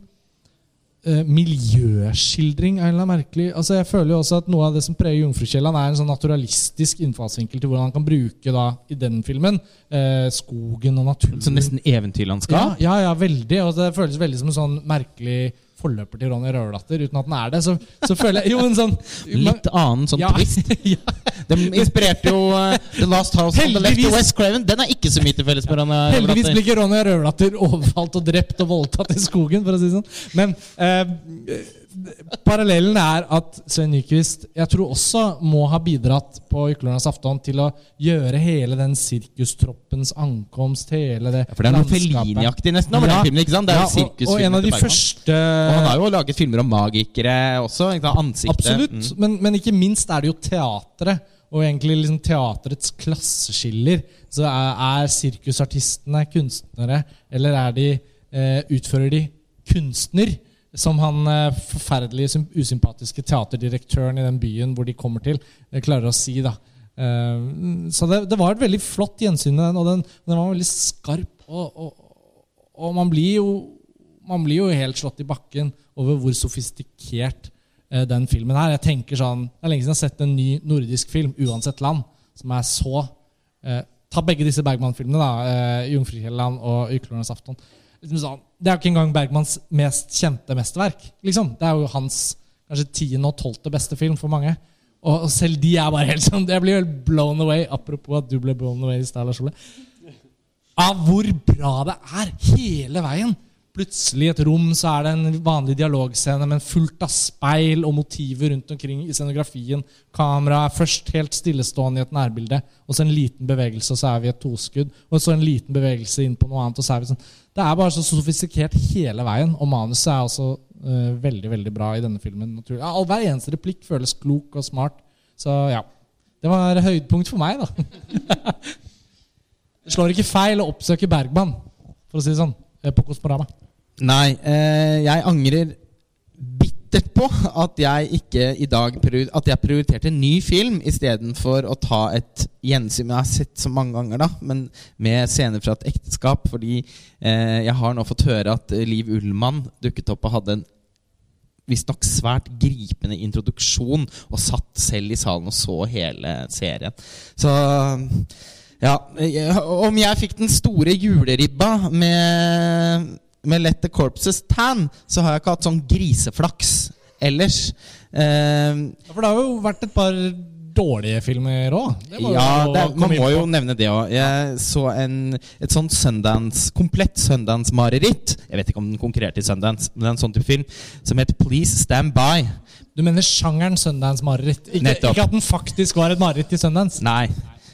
Speaker 1: eh, miljøskildring. eller merkelig Altså Jeg føler jo også at noe av det som preger Jungfrukjelland, er en sånn naturalistisk innfallsvinkel til hvordan han kan bruke da i den filmen eh, skogen og naturen.
Speaker 2: Så nesten
Speaker 1: Ja, ja, ja, veldig. Og det føles veldig som en sånn merkelig forløper til Ronny Røverdatter, uten at den er det. Så, så føler jeg Jo, en sånn
Speaker 2: Litt annen sånn
Speaker 1: ja,
Speaker 2: twist.
Speaker 1: ja.
Speaker 2: De inspirerte jo uh, The Last House on the Left of West Craven. Den er ikke så mye til felles med Ronny
Speaker 1: Heldigvis blir ikke Ronny Røverdatter overfalt og drept og voldtatt i skogen, for å si det sånn. Men eh, parallellen er at Svein Nyquist jeg tror også må ha bidratt på Yklernes afton til å gjøre hele den sirkustroppens ankomst, hele det
Speaker 2: Ja, for det er noe. Fellini-aktig nesten over
Speaker 1: Ja.
Speaker 2: den filmen. ikke sant? Det er
Speaker 1: Ja, og, og en av de første
Speaker 2: Og han har jo laget filmer om magikere også. Ikke sant? Ansiktet.
Speaker 1: Absolutt,
Speaker 2: Mm.
Speaker 1: men, men ikke minst er det jo teatret. Og egentlig liksom teatrets klasseskiller. Så er, er sirkusartistene kunstnere, eller er de, eh, utfører de kunstner? Som han eh, forferdelig usympatiske teaterdirektøren i den byen hvor de kommer til, eh, klarer å si. da. Eh, så det, det var et veldig flott gjensyn med den, og den, den var veldig skarp. Og, og, og man blir jo man blir jo helt slått i bakken over hvor sofistikert den filmen er. Jeg tenker sånn, Det er lenge siden jeg har sett en ny nordisk film, uansett land, som er så eh, Ta begge disse Bergman-filmene, da, eh, 'Jungfrukjelland' og 'Yklernes afton'. Sånn, det er jo ikke engang Bergmans mest kjente mesterverk. liksom. Det er jo hans kanskje tiende og tolvte beste film for mange. Og selv de er bare helt sånn Jeg blir helt blown away. Apropos at du ble blown away i stad, Lars av hvor bra det er hele veien. Plutselig i et rom så er det en vanlig dialogscene, men fullt av speil og motiver rundt omkring i scenografien. Kameraet er først helt stillestående i et nærbilde, og så en liten bevegelse, og så er vi et toskudd. Og så en liten bevegelse inn på noe annet. og så er vi sånn. Det er bare så sofistikert hele veien, og manuset er også uh, veldig veldig bra i denne filmen. Ja, Hver eneste replikk føles klok og smart. Så ja. Det var høydepunkt for meg, da. Det slår ikke feil å oppsøke Bergman, for å si det sånn, på Kosmorama.
Speaker 2: Nei, eh, jeg angrer bittert på at jeg ikke i dag At jeg prioriterte en ny film istedenfor å ta et gjensyn jeg har sett så mange ganger, da, men med scener fra et ekteskap. Fordi eh, jeg har nå fått høre at eh, Liv Ullmann dukket opp og hadde en visstnok svært gripende introduksjon, og satt selv i salen og så hele serien. Så ja, eh, om jeg fikk den store juleribba med, med Let the Corpses Tan, så har jeg ikke hatt sånn griseflaks ellers. Eh,
Speaker 1: For det har jo vært et par dårlige filmer òg.
Speaker 2: ja, det, man må jo nevne det òg. Jeg så en, et sånt Sundance, komplett Sundance-mareritt. Jeg vet ikke om den konkurrerte i Sundance, men det er en sånn type film som heter Please Stand By.
Speaker 1: Du mener sjangeren Sundance-mareritt? Ikke, ikke at den faktisk var et mareritt i Sundance?
Speaker 2: Nei.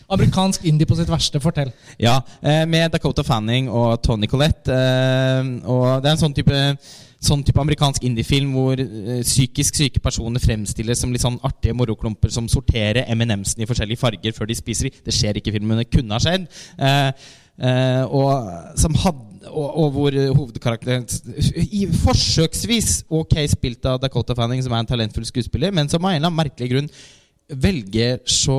Speaker 1: Amerikansk indie på sitt verste. Fortell.
Speaker 2: Ja, eh, med Dakota Fanning og Tony Collette. Eh, og det er en sånn type, sånn type amerikansk indiefilm hvor eh, psykisk syke personer fremstilles som litt sånn artige moroklumper som sorterer M&M'sene i forskjellige farger før de spiser dem. Det skjer ikke i filmen, men det kunne ha skjedd. Og, som hadde, og, og hvor hovedkarakteren i forsøksvis ok spilt av Dakota Fanning, som er en talentfull skuespiller, men som av en eller annen merkelig grunn velger så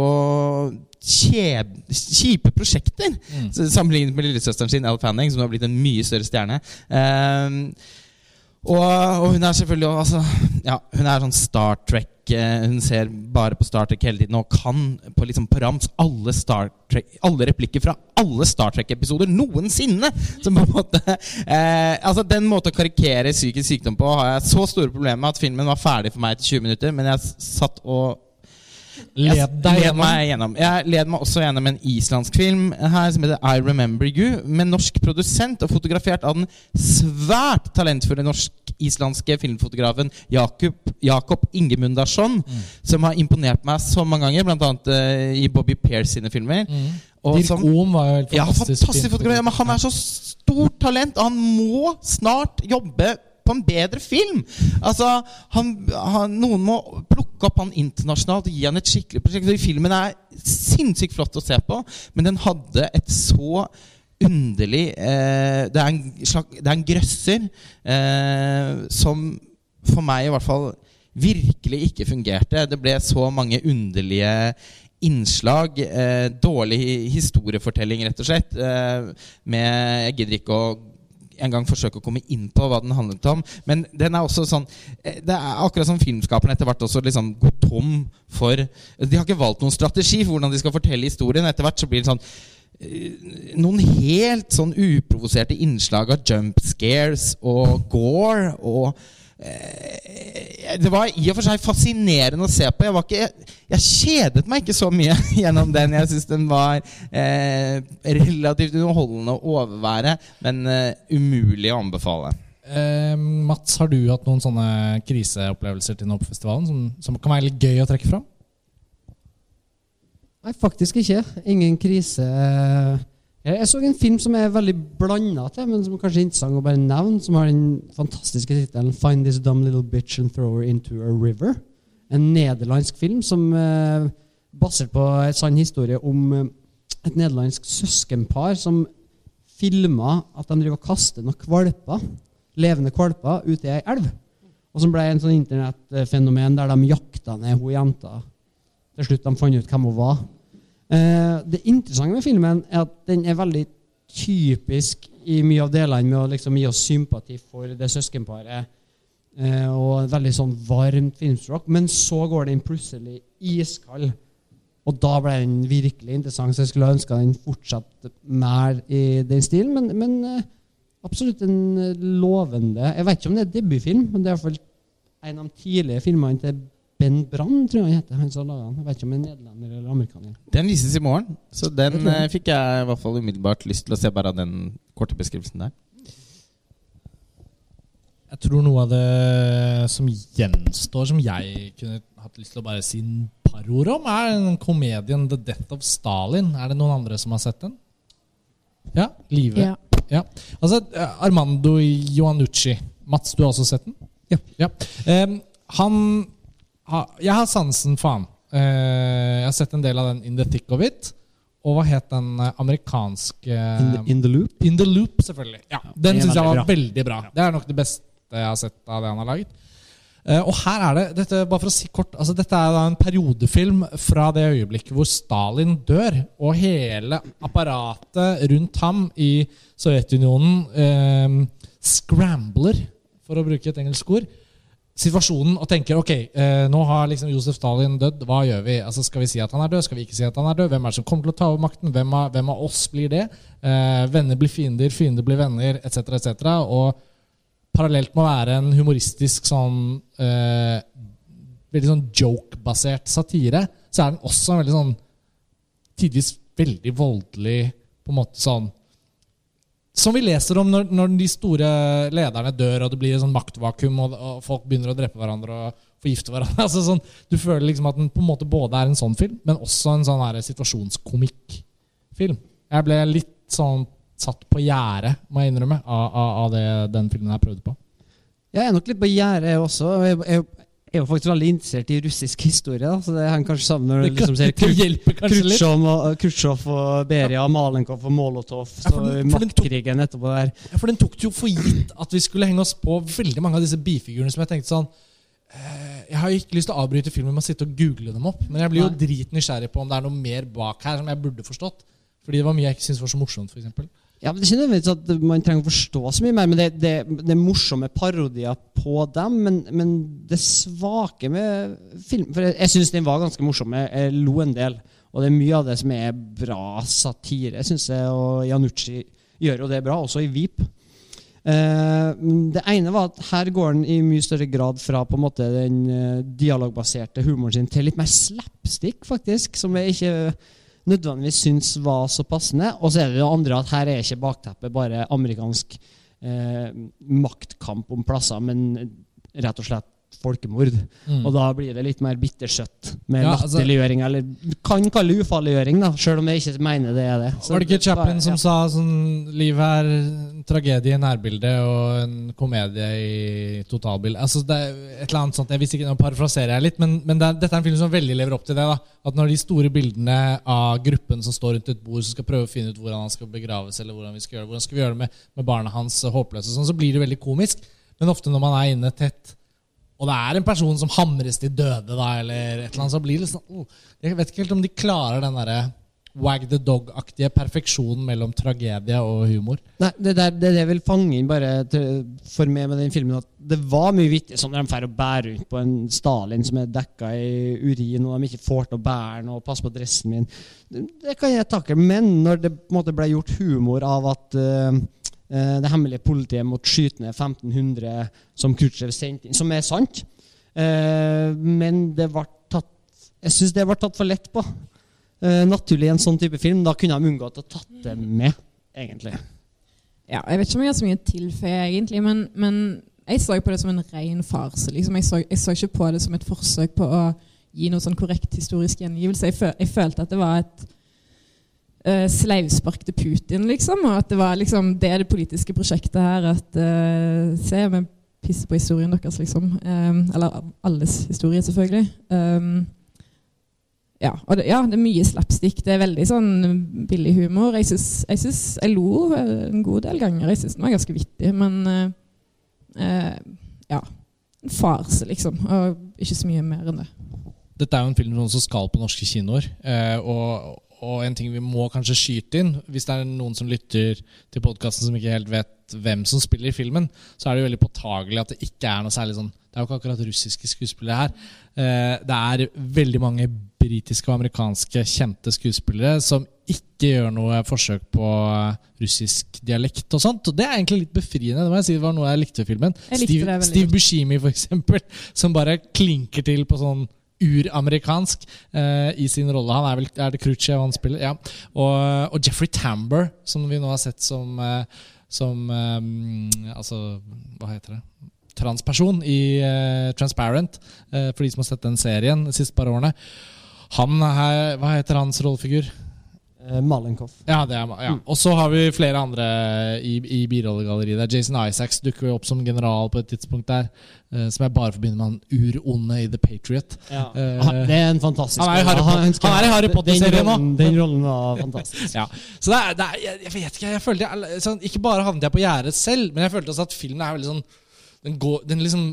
Speaker 2: kjipe prosjekter Mm. sammenlignet med lillesøsteren sin, Elle Fanning, som har blitt en mye større stjerne. Um, og, og hun er selvfølgelig altså, ja, Hun er sånn Star Trek eh, Hun ser bare på Star Trek hele tiden og kan på, liksom, på rams alle, Star Trek, alle replikker fra alle Star Trek-episoder noensinne! Som på en måte eh, Altså Den måten å karikere psykisk sykdom på har jeg så store problemer med at filmen var ferdig for meg etter 20 minutter, men jeg satt og
Speaker 1: Led deg gjennom.
Speaker 2: meg gjennom. Jeg led meg også gjennom en islandsk film her som heter I Remember You, med norsk produsent og fotografert av den svært talentfulle norsk-islandske filmfotografen Jakob, Jakob Ingemundarsson, som har imponert meg så mange ganger, bl.a. Uh, i Bobby Pears sine filmer. Og
Speaker 1: Dirk
Speaker 2: som-
Speaker 1: Ohm var jo helt
Speaker 2: ja,
Speaker 1: fantastisk.
Speaker 2: fantastisk fotograf. Men han er så stort talent, og han må snart jobbe på en bedre film. Altså, han, han, Noen må plukke opp han internasjonalt og gi han et skikkelig prosjekt. For Filmen er sinnssykt flott å se på, men den hadde et så underlig eh, det, er en det er en grøsser eh, som for meg i hvert fall virkelig ikke fungerte. Det ble så mange underlige innslag. Eh, dårlig historiefortelling, rett og slett. Eh, med Jeg gidder ikke å engang forsøke å komme inn på hva den handlet om. Men den er også sånn eh, Det er akkurat som filmskaperne etter hvert også liksom går tom for De har ikke valgt noen strategi for hvordan de skal fortelle historien. Etter hvert så blir det sånn eh, noen helt sånn uprovoserte innslag av jump scares og gore og Det var i og for seg fascinerende å se på. Jeg, var ikke, jeg kjedet meg ikke så mye gjennom den. Jeg syns den var eh, relativt underholdende å overvære, men eh, umulig å anbefale.
Speaker 1: Eh, Mats, har du hatt noen sånne kriseopplevelser til nå på festivalen som, som kan være litt gøy å trekke fram?
Speaker 3: Nei, faktisk ikke. Ingen krise. Jeg, så en film som er veldig blanda til, men som kanskje er interessant å bare nevne, som har den fantastiske tittelen 'Find this dumb little bitch and throw her into a river'. En nederlandsk film som eh, basert på en sann historie om eh, et nederlandsk søskenpar som filma at de driver og kaster noen kvalper, levende kvalper, ut i ei elv. Og som ble en sånn internettfenomen der de jakta ned hun jenta til slutt de fant ut hvem hun var. Eh, det interessante med filmen er at den er veldig typisk i mye av delene med å liksom gi oss sympati for det søskenparet. Eh, og veldig sånn varmt filmspråk. Men så går den plutselig iskald. Og da ble den virkelig interessant, så jeg skulle ønske den fortsatte mer i den stilen. Men, men eh, absolutt en lovende Jeg vet ikke om det er debutfilm, men det er iallfall en av de tidlige filmene til Ben Brann, tror jeg heter. Han som laget den. Jeg vet ikke om han er nederlender eller amerikaner.
Speaker 2: Den vises i morgen, så den
Speaker 3: jeg.
Speaker 2: eh, fikk jeg i hvert fall umiddelbart lyst til å se bare av den korte beskrivelsen der.
Speaker 1: Jeg tror noe av det som gjenstår, som jeg kunne hatt lyst til å bare si en par ord om, er den komedien 'The Death of Stalin'. Er det noen andre som har sett den? Ja? Live?
Speaker 4: Ja.
Speaker 1: Ja. Altså, eh, Armando Ioannucci. Mats, du har også sett den?
Speaker 3: Ja.
Speaker 1: Em, han ha, Jeg har sansen for han. Eh, jeg har sett en del av den In the Thick of It. Og hva het den eh, amerikanske
Speaker 3: In the, in the Loop.
Speaker 1: In the Loop, selvfølgelig. Ja, Den syns jeg var
Speaker 3: bra.
Speaker 1: veldig bra. Det er nok det beste jeg har sett av det han har laget. Eh, og her er det, dette, bare for å si kort altså Dette er da en periodefilm fra det øyeblikket hvor Stalin dør, og hele apparatet rundt ham i Sovjetunionen eh, scrambler, for å bruke et engelsk ord, situasjonen og tenker ok, eh, nå har liksom Josef Stalin dødd, hva gjør vi? Altså Skal vi si at han er død? Skal vi ikke si at han er død? Hvem er det som kommer til å ta over makten? Hvem av, hvem av oss blir det? Eh, venner blir fiender, fiender blir venner, etc., etc. Og parallelt med å være en humoristisk sånn eh, veldig sånn joke-basert satire, så er den også en veldig sånn tidvis veldig voldelig på en måte sånn Som vi leser om når, når de store lederne dør, og det blir et sånn maktvakuum, og, og folk begynner å drepe hverandre og forgifte hverandre. altså sånn, Du føler liksom at den på en måte både er en sånn film, men også en sånn situasjonskomikkfilm. Jeg ble litt sånn satt på gjerdet, må jeg innrømme, av, av, av det den filmen jeg prøvde på.
Speaker 3: Jeg er nok litt på gjerdet også. Jeg, jeg er jo faktisk veldig interessert i russisk historie, da, så det henger kanskje sammen når du liksom ser. Khrusjtsjov og, og Beria, Malenkov og Molotov.
Speaker 1: Ja,
Speaker 3: Så
Speaker 1: for den- for
Speaker 3: maktkrigen etterpå der.
Speaker 1: Ja, For den tok det jo for gitt at vi skulle henge oss på veldig mange av disse bifigurene som jeg tenkte sånn eh, Jeg har jo ikke lyst til å avbryte filmen med å sitte og google dem opp, men jeg blir jo dritnysgjerrig på om det er noe mer bak her som jeg burde forstått. Fordi det var mye jeg ikke syntes var så morsomt, f.eks.
Speaker 3: Ja, men Det er ikke nødvendigvis at man trenger å forstå så mye mer, men det, det, det er morsomme parodier på dem. Men, men det svake med film For jeg, jeg syns den var ganske morsom. Jeg, jeg lo en del. Og det er mye av det som er bra satire, syns jeg. Og Janucci gjør jo det bra, også i Veep. Eh, det ene var at her går den i mye større grad fra på en måte den eh, dialogbaserte humoren sin til litt mer slapstick, faktisk. Som jeg ikke nødvendigvis syns var så passende. Og så er det det andre at her er ikke bakteppet bare amerikansk eh, maktkamp om plasser, men rett og slett folkemord.
Speaker 1: Mm.
Speaker 3: Og da blir det litt mer bittersøtt med
Speaker 1: Ja, altså-
Speaker 3: latterliggjøring, eller kan kalle det ufarliggjøring, da, sjøl om jeg ikke mener det er det. Så
Speaker 1: Var det ikke Chaplin som
Speaker 3: ja.
Speaker 1: sa sånn Livet er en tragedie i nærbildet og en komedie i totalbildet. Altså, det er et eller annet sånt, jeg visste ikke, Nå parafraserer jeg litt, men, men det er, dette er en film som veldig lever opp til det. da At når de store bildene av gruppen som står rundt et bord som skal prøve å finne ut hvordan han skal begraves, eller hvordan vi skal gjøre det, hvordan skal vi gjøre det med, med barna hans håpløse, sånn, så blir det veldig komisk. Men ofte når man er inne tett og det er en person som hamres til døde, da, eller et eller annet, så blir det sånn oh, Jeg vet ikke helt om de klarer den derre wag the dog-aktige perfeksjonen mellom tragedie og humor.
Speaker 3: Nei, det, der, det, det vil fange inn bare til, for meg med den filmen at det var mye vittig som de drar og bærer rundt på en Stalin som er dekka i urin, og de ikke får til å bære den, og passe på dressen min. Det, det kan jeg takle. Men når det på en måte ble gjort humor av at eh, eh, det hemmelige politiet måtte skyte ned 1500 som Khrusjtsjov sendte inn, som er sant, eh, men det ble tatt Jeg syns det ble tatt for lett på. Eh, naturlig i en sånn type film. Da kunne de unngått å tatt det med, egentlig.
Speaker 4: Ja, jeg vet ikke om jeg har så mye å tilføye, egentlig, men, men jeg så på det som en ren farse. Liksom. Jeg, så, jeg så ikke på det som et forsøk på å gi noe sånn korrekt historisk gjengivelse. Jeg, føl, jeg følte at det var et uh, sleivspark til Putin, liksom. Og at det var liksom det det politiske prosjektet her. At uh, Se, vi pisser på historien deres, liksom. Um, eller alles historie, selvfølgelig. Um, ja, det, ja, det er mye slapstick. Det er veldig sånn billig humor. Jeg syns jeg, synes, jeg lo eh, en god del ganger. Jeg syns den var ganske vittig, men uh, uh, Ja. En farse, liksom. Og ikke så mye mer enn det.
Speaker 1: Dette er jo en film som skal på norske kinoer. Uh, og, og en ting vi må kanskje skyte inn, hvis det er noen som lytter til podkasten som ikke helt vet hvem som spiller i filmen, så er det jo veldig påtagelig at det ikke er noe særlig sånn Det er jo ikke akkurat russiske skuespillere her. Eh, det er veldig mange britiske og amerikanske kjente skuespillere som ikke gjør noe forsøk på eh, russisk dialekt og sånt. Og det er egentlig litt befriende. Det må jeg si det var noe jeg likte i filmen.
Speaker 4: Likte
Speaker 1: Steve, Steve. Buscemi, for eksempel, som bare klinker til på sånn uramerikansk uh, i sin rolle. Han er vel Er det Khrusjtsjov han spiller? Ja. Og, og Jeffrey Tambor, som vi nå har sett som, uh, som um, Altså, hva heter det? Transperson i uh, Transparent, for de som har sett den serien de siste par årene. Han er, Hva heter hans rollefigur?
Speaker 3: Eh, Malenkov.
Speaker 1: Ja, det er, ja. Og så har vi flere andre i, i birollegalleriet. Jason Isaacs dukker jo opp som general på et tidspunkt der. eh, som jeg bare forbinder med han uronde i The Patriot.
Speaker 3: Ja. Uh, det er en fantastisk
Speaker 1: han er i Harry
Speaker 3: rolle.
Speaker 1: Han er i Harry
Speaker 3: den
Speaker 1: Potter-serien nå.
Speaker 3: Den rollen var fantastisk.
Speaker 1: Ja. Så det er, det er, jeg vet ikke, jeg følte jeg, sånn, Ikke bare havnet jeg på gjerdet selv, men jeg følte også at filmen er veldig sånn Den, går, den liksom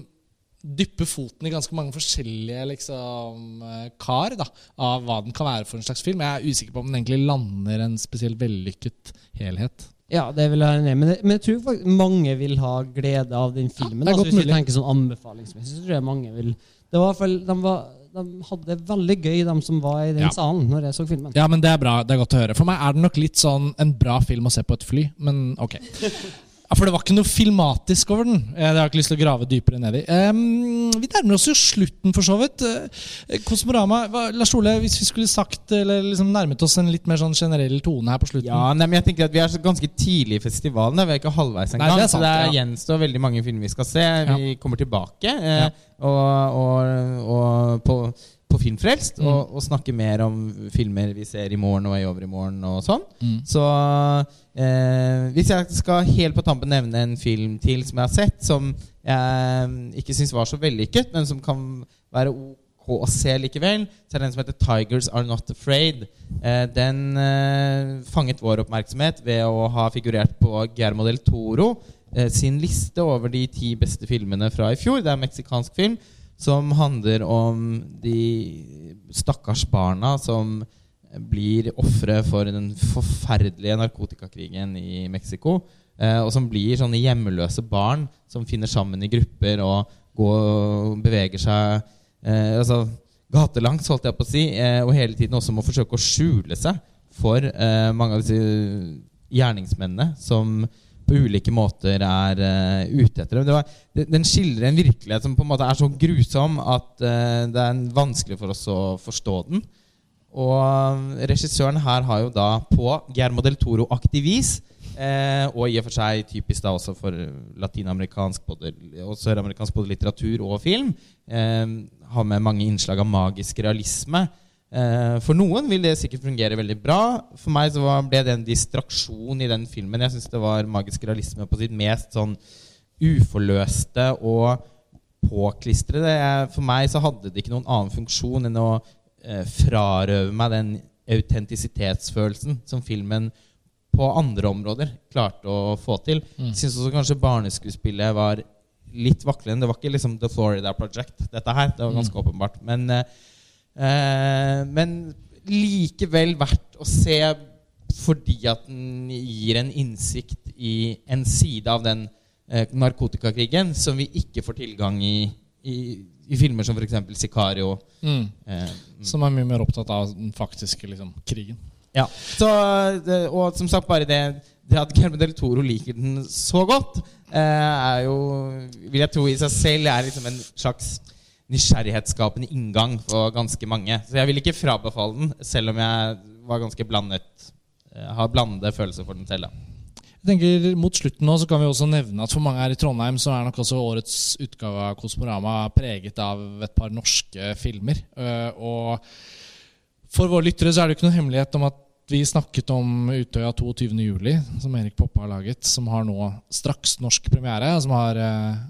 Speaker 1: dypper foten i ganske mange forskjellige liksom, eh, kar da, av hva den kan være for en slags film. Jeg er usikker på om den egentlig lander en spesielt vellykket helhet.
Speaker 3: Ja, det vil jeg ned. Men, det- men jeg tror faktisk mange vil ha glede av den filmen.
Speaker 1: er
Speaker 3: altså, hvis vi
Speaker 1: mulig.
Speaker 3: tenker sånn anbefalingsmessig, så tror jeg mange vil Det var i hvert fall, de, var, de hadde det veldig gøy, de som var i den
Speaker 1: Ja.
Speaker 3: salen når jeg så filmen.
Speaker 1: Ja, men Det er bra, det er godt å høre. For meg er det nok litt sånn en bra film å se på et fly, men ok. Ja, For det var ikke noe filmatisk over den. Eh, Det har jeg ikke lyst til å grave dypere ned i. Um, vi nærmer oss jo slutten, for så vidt. Eh, Kosmorama Lars Ole, hvis vi skulle sagt eller liksom nærmet oss en litt mer sånn generell tone her på slutten
Speaker 2: Ja, nei, men jeg tenker at Vi er så ganske tidlig i festivalen. da. Vi er ikke halvveis engang.
Speaker 1: det er
Speaker 2: så det
Speaker 1: ja.
Speaker 2: gjenstår veldig mange filmer vi skal se. Vi kommer tilbake eh,
Speaker 1: Ja.
Speaker 2: Og, og, og på, på Filmfrelst
Speaker 1: Mm.
Speaker 2: og, og snakke mer om filmer vi ser i morgen og i overmorgen og sånn.
Speaker 1: Mm.
Speaker 2: Så eh, hvis jeg skal helt på tampen nevne en film til som jeg har sett, som jeg ikke syns var så vellykket, men som kan være ok å se likevel, så er det den som heter 'Tigers Are Not Afraid'. Eh, den eh, fanget vår oppmerksomhet ved å ha figurert på Guillermo del Toro eh, sin liste over de ti beste filmene fra i fjor. Det er en meksikansk film som handler om de stakkars barna som blir ofre for den forferdelige narkotikakrigen i Mexico. Eh, og som blir sånne hjemmeløse barn som finner sammen i grupper og går, beveger seg eh, altså, gatelangs, holdt jeg på å si, eh, og hele tiden også må forsøke å skjule seg for eh, mange av disse gjerningsmennene som på ulike måter er uh, ute etter. Det var, den skildrer en virkelighet som på en måte er så grusom at uh, det er vanskelig for oss å forstå den. Og eh, regissøren her har jo da på Guillermo del Toro-aktig vis, eh, og i og for seg typisk da også for latinamerikansk både, og søramerikansk både litteratur og film, har med mange innslag av magisk realisme. Eh, for noen vil det sikkert fungere veldig bra. For meg så ble det en distraksjon i den filmen. Jeg syns det var magisk realisme på sitt mest sånn uforløste og påklistrede. Jeg- For meg så hadde det ikke noen annen funksjon enn å eh, frarøve meg den autentisitetsfølelsen som filmen på andre områder klarte å få til.
Speaker 1: Mm.
Speaker 2: Jeg syns også kanskje barneskuespillet var litt vaklende. Det var ikke liksom The Florida Project, dette her. Det var ganske åpenbart. Men, eh, men likevel verdt å se fordi at den gir en innsikt i en side av den eh, narkotikakrigen som vi ikke får tilgang i i, i filmer som f.eks. Sicario.
Speaker 1: Mm.
Speaker 2: Eh,
Speaker 1: Som er mye mer opptatt av den faktiske liksom, krigen.
Speaker 2: Ja, så, Og som sagt, bare det, det at Guillermo del Toro liker den så godt, eh, er jo Vil jeg tro i seg selv er liksom en slags nysgjerrighetsskapende inngang for ganske mange. Så jeg vil ikke frabefale den, selv om jeg var ganske blandet eh, har blandede følelser for den selv. da.
Speaker 1: Tenker Mot slutten nå så kan vi også nevne at for mange her i Trondheim så er nok også årets utgave av Kosmorama preget av et par norske filmer. Eh, og for våre lyttere så er det jo ikke noen hemmelighet om at vi snakket om Utøya 22.07, som Erik Poppe har laget, som har nå straks norsk premiere, som har eh,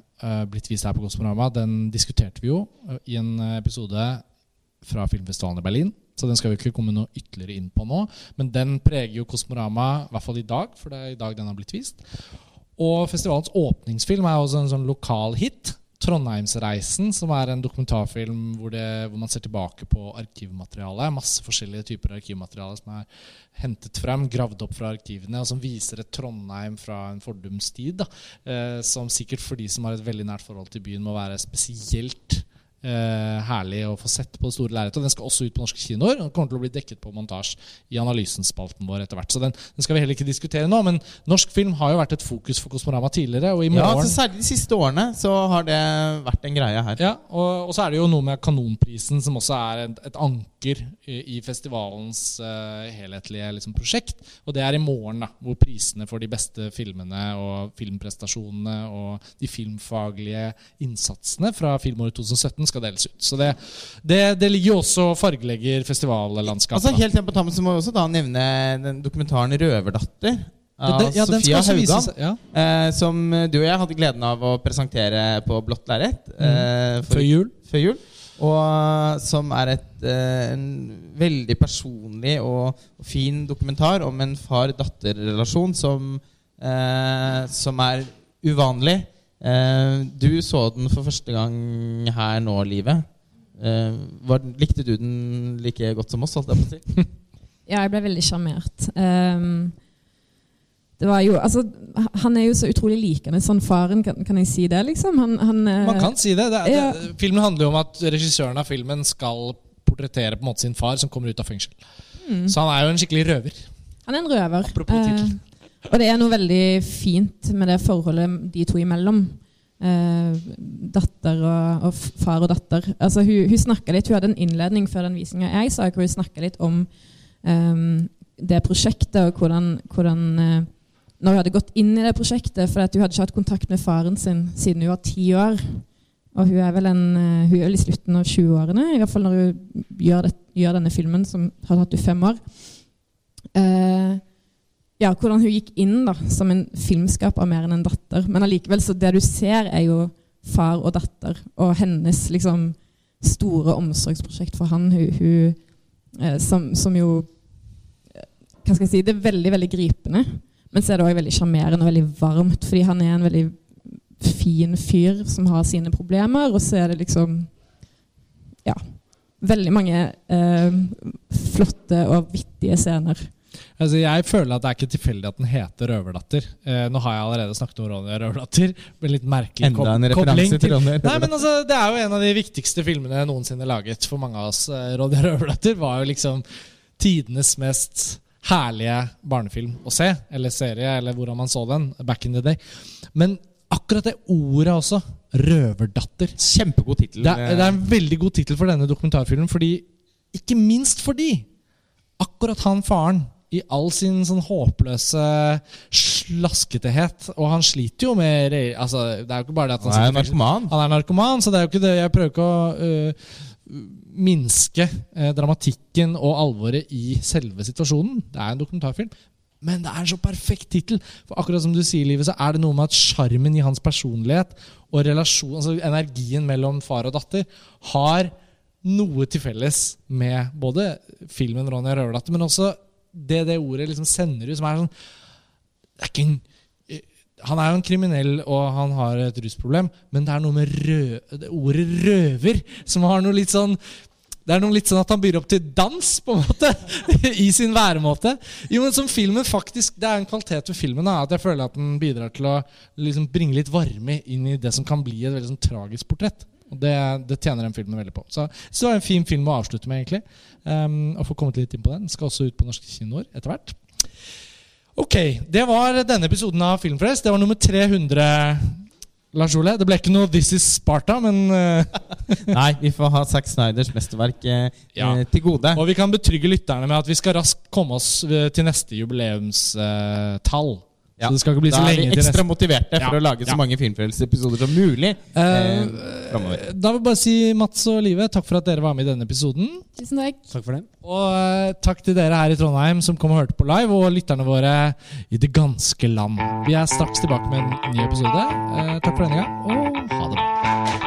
Speaker 1: blitt vist her på Kosmorama. Den diskuterte vi jo eh, i en episode fra filmfestivalen i Berlin. Så den skal vi ikke komme noe ytterligere inn på nå. Men den preger jo Kosmorama, i hvert fall i dag, for det er i dag den har blitt vist. Og festivalens åpningsfilm er også en sånn lokal hit. 'Trondheimsreisen', som er en dokumentarfilm hvor, det, hvor man ser tilbake på arkivmateriale. Masse forskjellige typer arkivmateriale som er hentet frem, gravd opp fra arkivene, og som viser et Trondheim fra en fordums tid. Eh, som sikkert for de som har et veldig nært forhold til byen, må være spesielt eh, herlig å få sett på det store lerretet. Den skal også ut på norske kinoer. og kommer til å bli dekket på montasje i analysenspalten vår etter hvert. Så den, den skal vi heller ikke diskutere nå. Men norsk film har jo vært et fokus for Kosmorama tidligere. Og i
Speaker 2: Ja, altså Særlig de siste årene så har det vært en greie her.
Speaker 1: ja, og, og så er det jo noe med Kanonprisen, som også er et, et anker i, i festivalens eh, helhetlige liksom, prosjekt. Og det er i morgen, da, hvor prisene for de beste filmene og filmprestasjonene og de filmfaglige innsatsene fra filmåret 2017 skal deles ut. Så det, det, det ligger jo også fargelegger festivallandskapet.
Speaker 2: Altså. Helt på tammen så må vi også da nevne den dokumentaren 'Røverdatter' av
Speaker 1: Det- ja,
Speaker 2: Sofia Haugan, seg,
Speaker 1: Ja,
Speaker 2: Eh, som du og jeg hadde gleden av å presentere på blått lerret eh, for-
Speaker 1: før jul.
Speaker 2: før jul. Og som er et, eh, en veldig personlig og, fin dokumentar om en far-datter-relasjon som, eh, som er uvanlig. Eh, du så den for første gang her nå, Livet. Eh, var, likte du den like godt som oss? jeg
Speaker 4: jeg ble veldig sjarmert. Var jo Altså, han er jo så utrolig likende sånn faren, kan, kan jeg si det, liksom? Han, han eh,
Speaker 1: Man kan si det. det,
Speaker 4: Ja.
Speaker 1: det filmen handler jo om at regissøren av filmen skal portrettere på en måte sin far som kommer ut av fengsel.
Speaker 4: mm,
Speaker 1: Så han er jo en skikkelig røver.
Speaker 4: Han er en røver.
Speaker 1: Apropos tittel.
Speaker 4: Eh, og det er noe veldig fint med det forholdet de to imellom. Eh, datter og, og, far og datter. Altså, hun, hun litt, hun hadde en innledning før den visninga jeg sa, hvor hun snakka litt om um, det prosjektet og hvordan, hvordan uh, Når hun hadde gått inn i det prosjektet, for hun hadde ikke hatt kontakt med faren sin siden hun var ti år. Og hun er vel en, uh, hun er i slutten av 20-årene, i hvert fall når hun gjør, det, gjør, denne filmen, som har tatt henne fem år. Uh, ja, hvordan hun gikk inn da, som en filmskaper mer enn en datter. Men allikevel, så det du ser, er jo far og datter, og hennes liksom store omsorgsprosjekt for han. Hun, hun eh, som, som, jo eh, Hva skal jeg si Det er veldig, veldig gripende. Men så er det òg veldig sjarmerende og veldig varmt, fordi han er en veldig fin fyr som har sine problemer, og så er det liksom Ja. Veldig mange eh, flotte og vittige scener.
Speaker 1: Altså, jeg føler at det er ikke tilfeldig at den heter 'Røverdatter'. Eh, nå har jeg allerede snakket om Ronja Røverdatter. Med litt merkelig
Speaker 2: Enda en referanse til Ronja
Speaker 1: Nei, men altså, Det er jo en av de viktigste filmene noensinne laget for mange av oss. Eh, Ronja Røverdatter var jo liksom tidenes mest herlige barnefilm å se. Eller serie, eller hvordan man så den back in the day. Men akkurat det ordet også, 'Røverdatter'
Speaker 2: Kjempegod tittel.
Speaker 1: Det, er- det er en veldig god tittel for denne dokumentarfilmen, fordi ikke minst fordi akkurat han faren i all sin sånn håpløse slasketehet Og han sliter jo med altså, Det er jo ikke bare det at han,
Speaker 2: Han er
Speaker 1: sitter-
Speaker 2: narkoman.
Speaker 1: Han er narkoman, så det er jo ikke det Jeg prøver ikke å øh, minske øh, dramatikken og alvoret i selve situasjonen. Det er en dokumentarfilm. Men det er en så perfekt tittel! For akkurat som du sier, Livet, så er det noe med at sjarmen i hans personlighet og relasjon, altså energien mellom far og datter, har noe til felles med både filmen 'Ronja Røverdatter', men også det det ordet liksom sender ut, som er sånn det er ikke en, Han er jo en kriminell, og han har et rusproblem, men det er noe med rø, det ordet 'røver' som har noe litt sånn det er noe litt sånn at han byr opp til dans, på en måte. I sin væremåte. Jo, men som filmen faktisk Det er en kvalitet ved filmen da, at jeg føler at den bidrar til å liksom bringe litt varme inn i det som kan bli et veldig sånn tragisk portrett. Og det, det tjener den filmen veldig på. Så, så det var en fin film å avslutte med, egentlig. Um, og få kommet litt inn på den. Skal også ut på norske kinoer etter hvert. Ok, det var denne episoden av Filmfrelst. Det var nummer 300. Lars Ole, Det ble ikke noe This Is Sparta, men uh,
Speaker 2: Nei, vi får ha Zack Snyders mesterverk eh,
Speaker 1: Ja.
Speaker 2: eh, til gode.
Speaker 1: Og vi kan betrygge lytterne med at vi skal raskt komme oss eh, til neste jubileumstall.
Speaker 2: Ja.
Speaker 1: Så det skal ikke bli
Speaker 2: Da
Speaker 1: så
Speaker 2: er vi ekstra motiverte for
Speaker 1: Ja,
Speaker 2: å lage så
Speaker 1: ja.
Speaker 2: mange Filmfrelseepisoder som mulig.
Speaker 1: Eh,
Speaker 2: eh,
Speaker 1: da vil jeg bare si Mats og Live, takk for at dere var med i denne episoden.
Speaker 4: Tusen takk.
Speaker 3: Takk for det.
Speaker 1: Og uh, takk til dere her i Trondheim som kom og hørte på live, og lytterne våre i det ganske land. Vi er straks tilbake med en ny episode. Uh, takk for denne gang, og ha det bra.